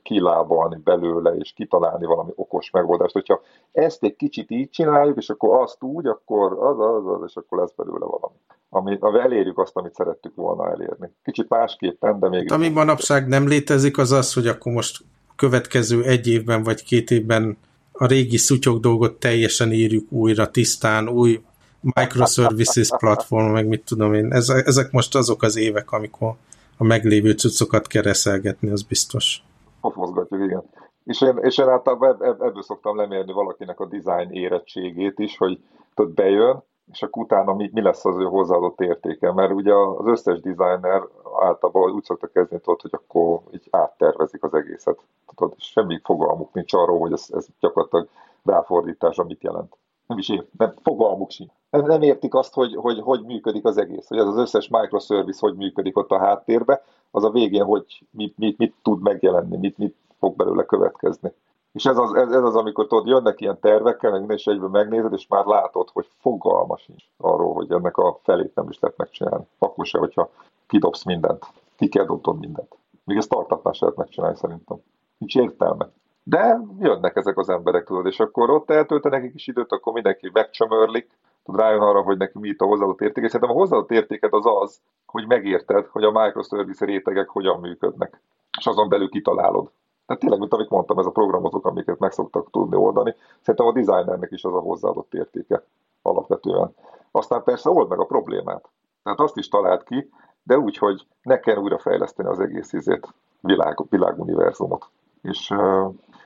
kilábalni belőle, és kitalálni valami okos megoldást. Hogyha ezt egy kicsit így csináljuk, és akkor azt úgy, akkor az, az, az, és akkor lesz belőle valami. Ami, ami elérjük azt, amit szerettük volna elérni. Kicsit másképpen, de még... Ami manapság nem létezik, az az, hogy akkor most következő egy évben vagy két évben a régi szutyok dolgot teljesen írjuk újra, tisztán, új microservices platform, meg mit tudom én. Ezek most azok az évek, amikor a meglévő cuccokat kereszelgetni, az biztos. Mozgatjuk, igen. És én, és én általában ebből szoktam lemérni valakinek a design érettségét is, hogy tudod, bejön, és akkor utána mi, mi lesz az ő hozzáadott értéke. Mert ugye az összes designer általában úgy szokta kezdeni, tudod, hogy akkor így áttervezik az egészet. Tudod, semmi fogalmuk nincs arról, hogy ez, ez gyakorlatilag ráfordítása mit jelent nem is ért, nem, fogalmuk sincs. Nem, értik azt, hogy, hogy hogy működik az egész, hogy ez az összes microservice hogy működik ott a háttérbe, az a végén, hogy mit, mit, mit tud megjelenni, mit, mit fog belőle következni. És ez az, ez, ez az amikor tudod, jönnek ilyen tervekkel, meg is egyben megnézed, és már látod, hogy fogalma sincs arról, hogy ennek a felét nem is lehet megcsinálni. Akkor se, hogyha kidobsz mindent, ki kell mindent. Még ezt startupnál se lehet megcsinálni szerintem. Nincs értelme. De jönnek ezek az emberek, tudod, és akkor ott eltöltenek egy kis időt, akkor mindenki megcsömörlik, tud rájön arra, hogy neki mi a hozzáadott érték. És szerintem a hozzáadott értéket az az, hogy megérted, hogy a microservice rétegek hogyan működnek, és azon belül kitalálod. Tehát tényleg, mint amit mondtam, ez a programozók, amiket meg szoktak tudni oldani, szerintem a designernek is az a hozzáadott értéke alapvetően. Aztán persze old meg a problémát. Tehát azt is talált ki, de úgy, hogy ne kell újrafejleszteni az egész izét, világ, világuniverzumot. És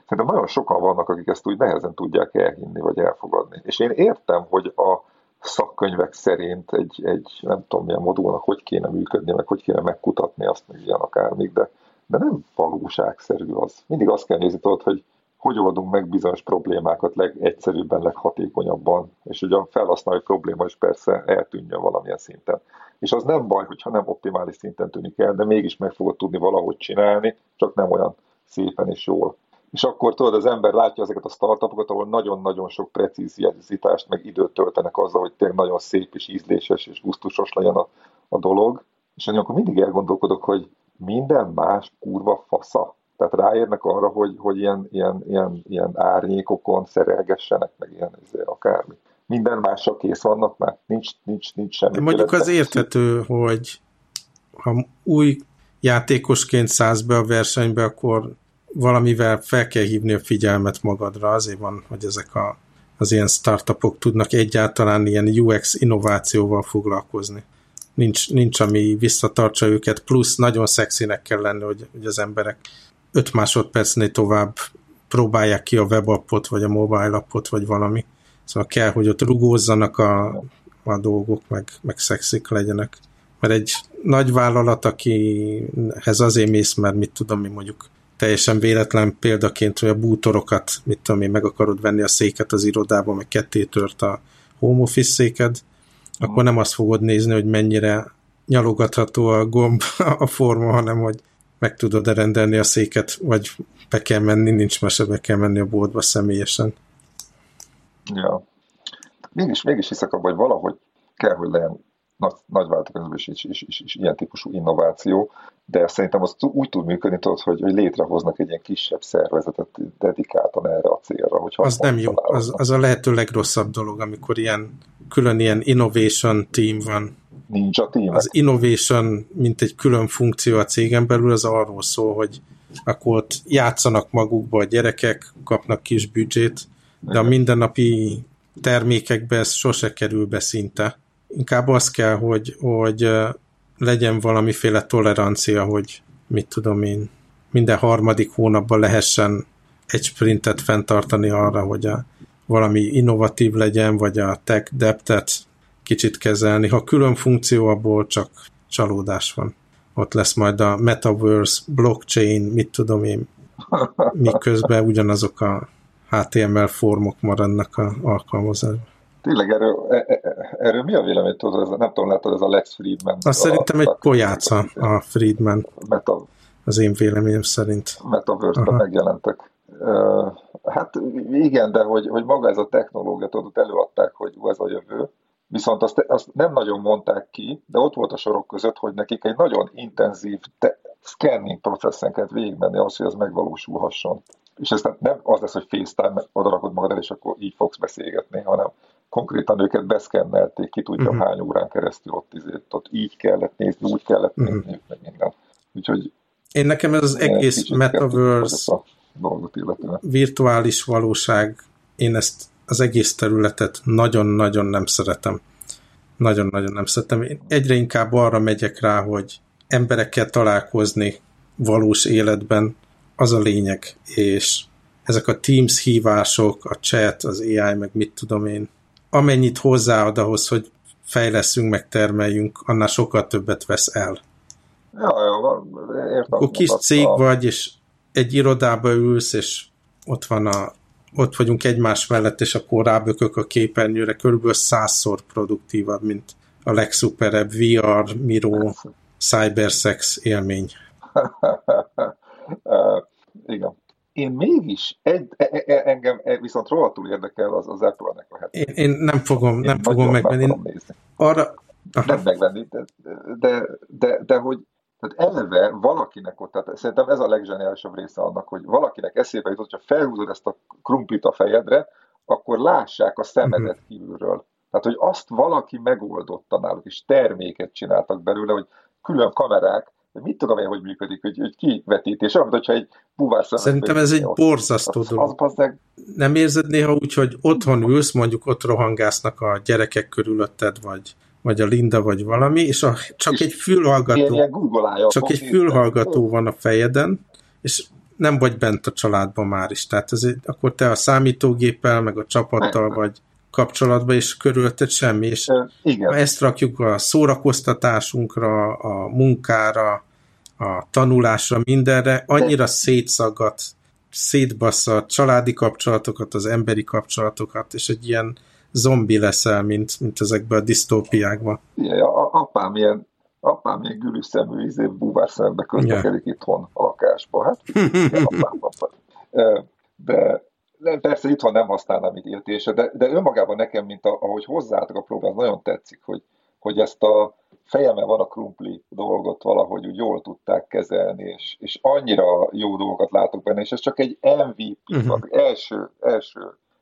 Szerintem nagyon sokan vannak, akik ezt úgy nehezen tudják elhinni, vagy elfogadni. És én értem, hogy a szakkönyvek szerint egy, egy nem tudom milyen modulnak hogy kéne működni, meg hogy kéne megkutatni azt, meg ilyen akármik, de, de nem valóságszerű az. Mindig azt kell nézni, tudod, hogy hogy oldunk meg bizonyos problémákat legegyszerűbben, leghatékonyabban, és ugye a felhasználói probléma is persze eltűnjön valamilyen szinten. És az nem baj, hogyha nem optimális szinten tűnik el, de mégis meg fogod tudni valahogy csinálni, csak nem olyan szépen és jól és akkor tudod, az ember látja ezeket a startupokat, ahol nagyon-nagyon sok precízitást, meg időt töltenek azzal, hogy tényleg nagyon szép és ízléses és gusztusos legyen a, a dolog, és akkor mindig elgondolkodok, hogy minden más kurva fasza. Tehát ráérnek arra, hogy, hogy ilyen, ilyen, ilyen, ilyen árnyékokon szerelgessenek, meg ilyen akármi. Minden mással kész vannak már? Nincs, nincs, nincs semmi. Mondjuk az érthető, hogy ha új játékosként szállsz be a versenybe, akkor valamivel fel kell hívni a figyelmet magadra, azért van, hogy ezek a, az ilyen startupok tudnak egyáltalán ilyen UX innovációval foglalkozni. Nincs, nincs ami visszatartsa őket, plusz nagyon szexinek kell lenni, hogy, hogy az emberek 5 másodpercnél tovább próbálják ki a webappot, vagy a mobile appot, vagy valami. Szóval kell, hogy ott rugózzanak a, a dolgok, meg, meg szexik legyenek. Mert egy nagy vállalat, akihez azért mész, mert mit tudom mi mondjuk teljesen véletlen példaként, hogy a bútorokat, mit tudom én, meg akarod venni a széket az irodában, meg ketté tört a home office széked, akkor nem azt fogod nézni, hogy mennyire nyalogatható a gomb a forma, hanem hogy meg tudod-e rendelni a széket, vagy be kell menni, nincs mese, be kell menni a boltba személyesen. Ja. Mégis, mégis hiszek abban, hogy valahogy kell, hogy legyen nagy, nagy változás is, is, is, is ilyen típusú innováció, de szerintem az úgy tud működni, tudod, hogy, hogy létrehoznak egy ilyen kisebb szervezetet dedikáltan erre a célra. Hogy az nem jó, az, az a lehető legrosszabb dolog, amikor ilyen külön ilyen innovation team van. Nincs a team. Az innovation, mint egy külön funkció a cégen belül, az arról szól, hogy akkor ott játszanak magukba a gyerekek, kapnak kis büdzsét, de a mindennapi termékekbe ez sose kerül be szinte inkább az kell, hogy, hogy legyen valamiféle tolerancia, hogy mit tudom én, minden harmadik hónapban lehessen egy sprintet fenntartani arra, hogy a, valami innovatív legyen, vagy a tech deptet kicsit kezelni. Ha külön funkció, abból csak csalódás van. Ott lesz majd a metaverse, blockchain, mit tudom én, miközben ugyanazok a HTML formok maradnak a alkalmazásban. Tényleg erről, e, e, e, erről mi a vélemény? Tudod, nem tudom, látod, ez a Lex Friedman. Azt szerintem egy pojáca a Friedman. Meta, az én véleményem szerint. Metaverse-ben megjelentek. Hát igen, de hogy, hogy maga ez a technológia, tudod, előadták, hogy ez a jövő, viszont azt, azt nem nagyon mondták ki, de ott volt a sorok között, hogy nekik egy nagyon intenzív te- scanning processzen kellett végigmenni ahhoz, hogy ez megvalósulhasson. És ez nem az lesz, hogy FaceTime, odarakod magad el, és akkor így fogsz beszélgetni, hanem konkrétan őket beszkennelték, ki tudja uh-huh. hány órán keresztül ott, izért, ott így kellett nézni, úgy kellett uh-huh. nézni, meg minden. Úgyhogy én nekem ez az egész metaverse virtuális valóság, én ezt az egész területet nagyon-nagyon nem szeretem. Nagyon-nagyon nem szeretem. Én egyre inkább arra megyek rá, hogy emberekkel találkozni valós életben, az a lényeg, és ezek a Teams hívások, a chat, az AI, meg mit tudom én, amennyit hozzáad ahhoz, hogy fejleszünk, meg termeljünk, annál sokkal többet vesz el. Ja, ja, értem. Akkor kis cég a... vagy, és egy irodába ülsz, és ott van a ott vagyunk egymás mellett, és akkor rábökök a képernyőre, körülbelül százszor produktívabb, mint a legszuperebb VR, Miro, Cybersex élmény. uh, igen. Én mégis, egy, e, e, e engem viszont rohadtul érdekel az, az Apple-nek a Én, én nem fogom, én nem fogom megvenni. Arra... Aha. Nem megvenni, de, de, de, de hogy tehát eleve valakinek ott, tehát szerintem ez a legzseniálisabb része annak, hogy valakinek eszébe jutott, hogyha felhúzod ezt a krumplit a fejedre, akkor lássák a szemedet mhm. kívülről. Tehát, hogy azt valaki megoldotta náluk, és terméket csináltak belőle, hogy külön kamerák, mit tudom én, hogy működik, hogy, hogy kivetítés, olyan, hogyha egy búvár Szerintem ez egy borzasztó az, dolog. Az, az. Nem érzed néha úgy, hogy otthon ülsz, mondjuk ott rohangásznak a gyerekek körülötted, vagy vagy a Linda, vagy valami, és a, csak és egy fülhallgató, csak egy fülhallgató van a fejeden, és nem vagy bent a családban már is. Tehát ez, akkor te a számítógéppel, meg a csapattal vagy kapcsolatban, és körülötted semmi. És Igen. ezt rakjuk a szórakoztatásunkra, a munkára, a tanulásra, mindenre, annyira De... szétszaggat, szétbassza a családi kapcsolatokat, az emberi kapcsolatokat, és egy ilyen zombi leszel, mint, mint ezekben a disztópiákban. Igen, a, apám ilyen apám ilyen gülű szemű, izé, búvár szembe közlekedik yeah. itthon a lakásban. Hát, igen, apám, apám. De, de persze itthon nem használnám így értése, de, de önmagában nekem, mint a, ahogy hozzáálltak a program, nagyon tetszik, hogy, hogy ezt a fejemben van a krumpli dolgot valahogy úgy jól tudták kezelni, és, és annyira jó dolgokat látok benne, és ez csak egy MVP, uh-huh. első, első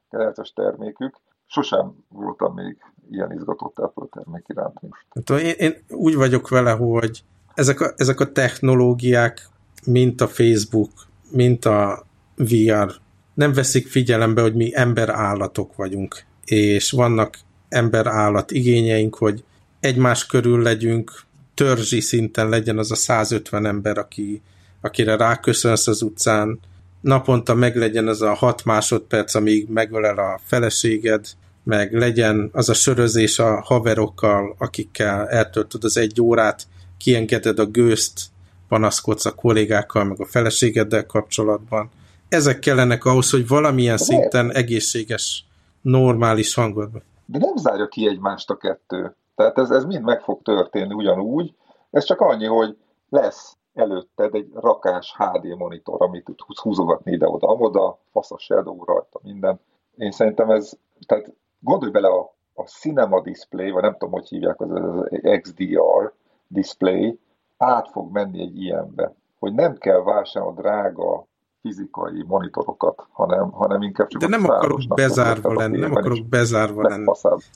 keretes termékük, sosem voltam még ilyen izgatott Apple termék iránt most. Hát, én, én úgy vagyok vele, hogy ezek a, ezek a technológiák, mint a Facebook, mint a VR, nem veszik figyelembe, hogy mi ember-állatok vagyunk, és vannak ember-állat igényeink, hogy egymás körül legyünk, törzsi szinten legyen az a 150 ember, aki, akire ráköszönsz az utcán, naponta meglegyen az a 6 másodperc, amíg megölel a feleséged, meg legyen az a sörözés a haverokkal, akikkel eltöltöd az egy órát, kiengeded a gőzt, panaszkodsz a kollégákkal, meg a feleségeddel kapcsolatban. Ezek kellenek ahhoz, hogy valamilyen De szinten egészséges, normális hangodban. De nem zárja ki egymást a kettő. Tehát ez, ez mind meg fog történni ugyanúgy. Ez csak annyi, hogy lesz előtted egy rakás HD monitor, amit tudsz húzogatni ide-oda, amoda, fasz a shadow rajta, minden. Én szerintem ez, tehát gondolj bele a, a Cinema Display, vagy nem tudom, hogy hívják, az, az XDR display, át fog menni egy ilyenbe, hogy nem kell vásárolni drága fizikai monitorokat, hanem, hanem inkább csak De nem akarok bezárva lenni, nem akarok bezárva lenni.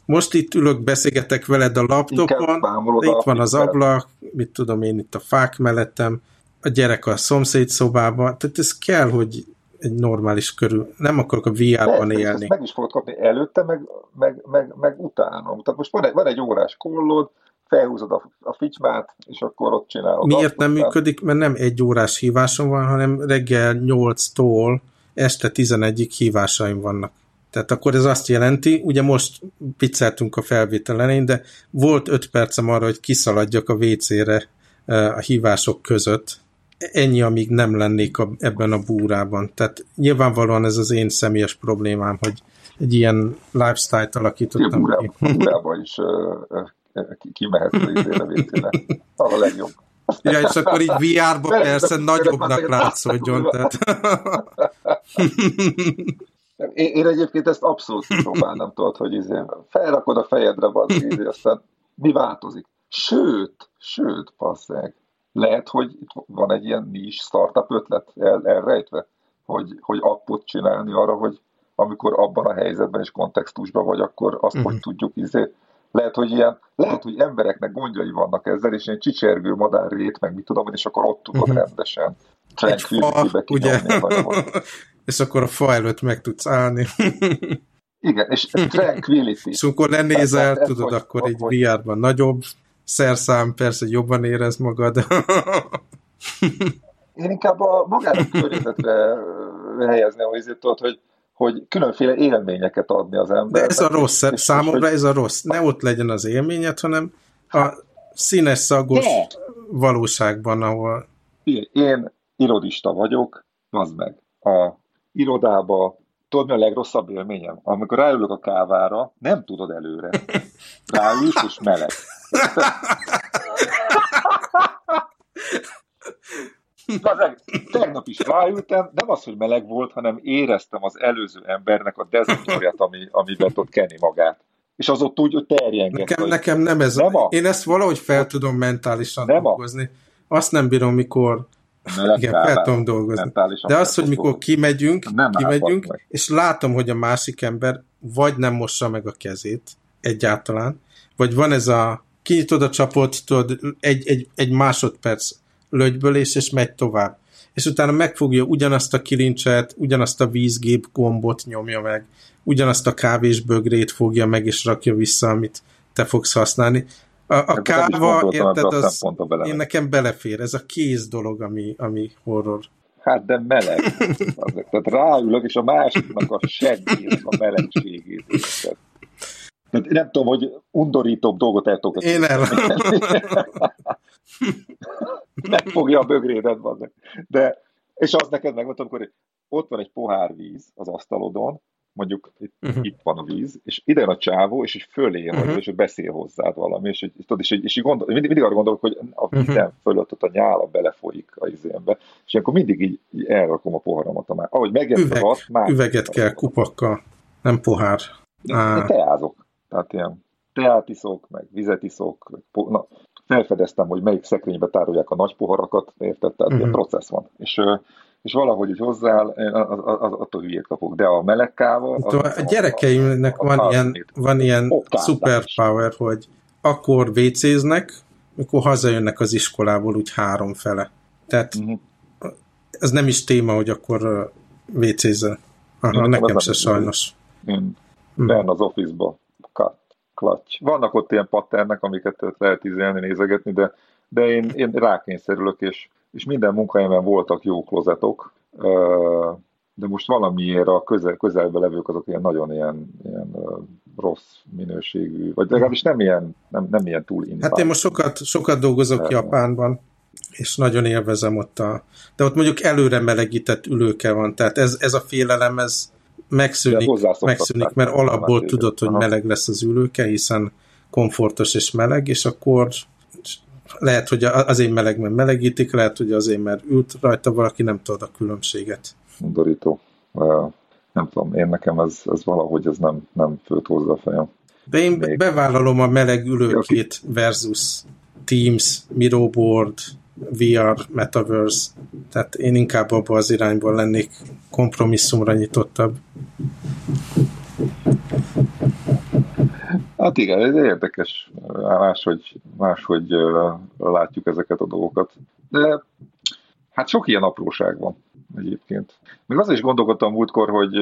Most itt ülök, beszélgetek veled a laptopon, de itt van az ablak, mit tudom én, itt a fák mellettem, a gyerek a szomszéd szobába, tehát ez kell, hogy egy normális körül. Nem akarok a VR-ban élni. meg is fogod kapni előtte, meg, meg, meg, meg utána. Tehát most van egy, van egy órás kollod, felhúzod a, a ficsmát, és akkor ott csinálod. Miért nem aztán... működik? Mert nem egy órás hívásom van, hanem reggel 8-tól este 11-ig hívásaim vannak. Tehát akkor ez azt jelenti, ugye most picceltünk a felvétel elején, de volt 5 percem arra, hogy kiszaladjak a WC-re eh, a hívások között, ennyi, amíg nem lennék a, ebben a búrában. Tehát nyilvánvalóan ez az én személyes problémám, hogy egy ilyen lifestyle-t alakítottam ki. Búrába is uh, kimehet az izére vécére. A legjobb. Ja, és akkor így VR-ba persze, nagyobbnak látszódjon. Tehát. Én, én egyébként ezt abszolút próbálnám, tudod, hogy izé, felrakod a fejedre, van, izé, aztán mi változik? Sőt, sőt, passzeg, lehet, hogy itt van egy ilyen nis startup ötlet el, elrejtve, hogy, hogy appot csinálni arra, hogy amikor abban a helyzetben és kontextusban vagy, akkor azt uh-huh. hogy tudjuk izé, lehet, hogy ilyen, lehet, hogy embereknek gondjai vannak ezzel, és ilyen csicsergő madárrét, meg mit tudom, és akkor ott tudod uh-huh. rendesen tranquility-be ugye? és akkor a fa előtt meg tudsz állni. Igen, és tranquility. és akkor lenézel, tehát, tudod, akkor egy VR-ban nagyobb szerszám, persze jobban érez magad. Én inkább a magának környezetre helyezném, hogy tudod, hogy hogy különféle élményeket adni az embernek. De ez a rossz, és számomra és, ez a rossz. Ne ott legyen az élményed, hanem a színes szagos de. valóságban, ahol... Én irodista vagyok, az meg. A irodába, tudod mi a legrosszabb élményem? Amikor ráülök a kávára, nem tudod előre. Ráülsz, és meleg. Bazeg, tegnap is ráültem, nem az, hogy meleg volt, hanem éreztem az előző embernek a dezintorját, ami, amiben ott kenni magát. És az ott úgy hogy terjengett. Nekem, nekem nem ez. Nem a, én ezt valahogy fel tudom mentálisan nem dolgozni. A, azt nem bírom, mikor igen, fel tudom dolgozni. De az, hogy mikor kimegyünk, nem kimegyünk, és látom, hogy a másik ember vagy nem mossa meg a kezét egyáltalán, vagy van ez a kinyitod a csapot, tudod, egy, egy, egy másodperc lögybölés, és megy tovább. És utána megfogja ugyanazt a kilincset, ugyanazt a vízgép gombot nyomja meg, ugyanazt a kávésbögrét fogja meg, és rakja vissza, amit te fogsz használni. A, a káva, érted, az, én nekem belefér, ez a kéz dolog, ami, ami horror. Hát de meleg. Tehát ráülök, és a másiknak a seggét, a melegségét. Tehát nem tudom, hogy undorítóbb dolgot el tudok. Én el. Megfogja a bögrédet, van. De, és az neked megmondtam, amikor ott van egy pohár víz az asztalodon, mondjuk itt, uh-huh. itt van a víz, és ide a csávó, és így fölé uh-huh. és beszél hozzád valami, és, és, tudod, és, és így gondol, mindig, mindig arra gondolok, hogy a mhm. vízen uh-huh. fölött ott a nyála belefolyik a izénbe, és akkor mindig így, így elrakom a poharamat. Már. Ahogy megjött Üveg, az, már üveget kell, kupakkal, nem pohár. De, de teázok. Tehát ilyen teát iszok, meg vizet iszok, meg na, felfedeztem, hogy melyik szekrénybe tárolják a nagy poharakat, érted? Tehát uh-huh. ilyen mhm. processz van. És, és valahogy így hozzááll, az, az, az, attól hülyét kapok. De a meleg káva... Az, a, a gyerekeimnek a, a, van, a ilyen, van ilyen superpower, hogy akkor vécéznek, mikor hazajönnek az iskolából úgy három fele. Tehát uh-huh. ez nem is téma, hogy akkor vécézzel. Aha, nekem se sajnos. Én hmm. az office-ba clutch. Vannak ott ilyen patternek, amiket lehet ízelni, nézegetni, de, de én, én rákényszerülök, és, és minden munkahelyemen voltak jó klozetok, de most valamiért a közel, közelbe levők azok ilyen nagyon ilyen, ilyen rossz minőségű, vagy legalábbis nem ilyen, nem, nem ilyen túl invált. Hát én most sokat, sokat dolgozok de, Japánban, és nagyon élvezem ott a... De ott mondjuk előre melegített ülőke van, tehát ez, ez a félelem, ez, megszűnik, megszűnik mert alapból tudod, hogy meleg lesz az ülőke, hiszen komfortos és meleg, és akkor lehet, hogy azért meleg, mert melegítik, lehet, hogy azért, mert ült rajta valaki, nem tudod a különbséget. Dorító. Nem tudom, én nekem ez, ez valahogy ez nem, nem főt hozzá a fejem. De én Még... bevállalom a meleg ülőkét versus Teams, Miroboard, VR, Metaverse, tehát én inkább abban az irányból lennék kompromisszumra nyitottabb. Hát igen, ez érdekes, máshogy, máshogy látjuk ezeket a dolgokat. De hát sok ilyen apróság van egyébként. Még az is gondolkodtam múltkor, hogy,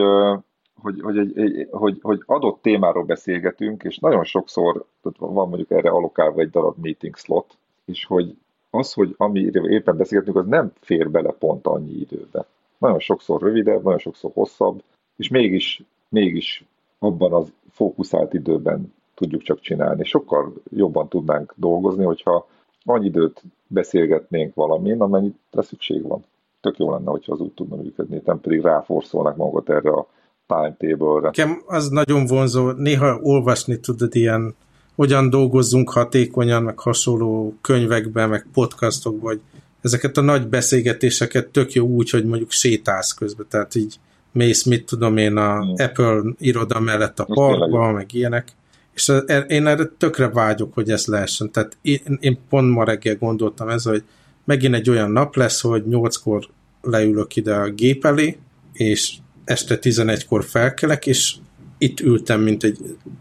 hogy, hogy, egy, egy, hogy, hogy adott témáról beszélgetünk, és nagyon sokszor tehát van mondjuk erre alokálva egy darab meeting slot, és hogy az, hogy amiről éppen beszélgetünk, az nem fér bele pont annyi időbe. Nagyon sokszor rövidebb, nagyon sokszor hosszabb, és mégis, mégis abban az fókuszált időben tudjuk csak csinálni. Sokkal jobban tudnánk dolgozni, hogyha annyi időt beszélgetnénk valamin, amennyit szükség van. Tök jó lenne, hogyha az úgy tudna működni, nem pedig ráforszolnak magat erre a timetable-re. Nekem az nagyon vonzó, néha olvasni tudod ilyen hogyan dolgozzunk hatékonyan, meg hasonló könyvekben, meg podcastokban, hogy ezeket a nagy beszélgetéseket tök jó úgy, hogy mondjuk sétálsz közben, tehát így mész, mit tudom én, a mm. Apple iroda mellett a parkba, meg ilyenek, és én erre tökre vágyok, hogy ez lehessen. Tehát én, én pont ma reggel gondoltam ez, hogy megint egy olyan nap lesz, hogy nyolckor leülök ide a gép elé, és este 11-kor felkelek, és itt ültem, mint egy,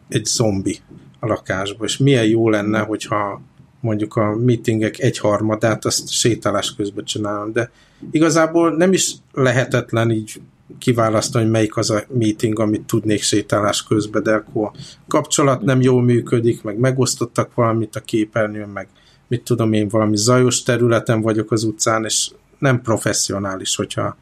egy zombi a lakásba, és milyen jó lenne, hogyha mondjuk a meetingek egyharmadát azt sétálás közben csinálom, de igazából nem is lehetetlen így kiválasztani, hogy melyik az a meeting, amit tudnék sétálás közben, de akkor kapcsolat nem jól működik, meg megosztottak valamit a képernyőn, meg mit tudom én, valami zajos területen vagyok az utcán, és nem professzionális, hogyha,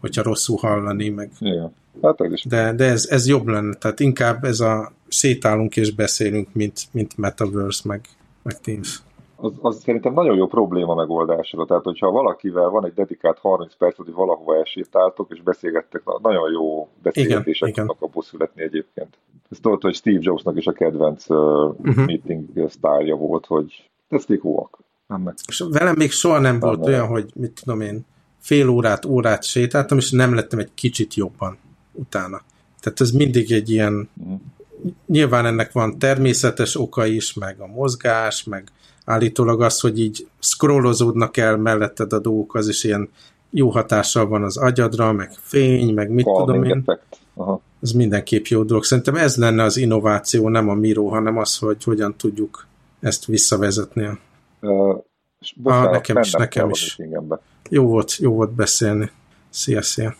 hogyha rosszul hallani, meg. Igen. Hát de, de ez, ez jobb lenne, tehát inkább ez a sétálunk és beszélünk, mint, mint Metaverse, meg, meg Teams. Az, az szerintem nagyon jó probléma megoldásra. Tehát, hogyha valakivel van egy dedikált 30 perc, hogy valahova elsétáltok, és beszélgettek, nagyon jó beszélgetések igen, tudnak abból születni egyébként. Ezt tudod, hogy Steve Jobsnak is a kedvenc uh, uh-huh. meeting sztárja volt, hogy tesztékóak. És velem még soha nem, nem volt nem. olyan, hogy mit tudom én, fél órát, órát sétáltam, és nem lettem egy kicsit jobban utána. Tehát ez mindig egy ilyen, uh-huh. nyilván ennek van természetes oka is, meg a mozgás, meg állítólag az, hogy így scrollozódnak el melletted a dolgok, az is ilyen jó hatással van az agyadra, meg fény, meg mit Valami tudom én. Aha. Ez mindenképp jó dolog. Szerintem ez lenne az innováció, nem a Miro, hanem az, hogy hogyan tudjuk ezt visszavezetni. Uh, bocsánat, ah, nekem is, nekem is. Jó volt, jó volt beszélni. Szia, szia.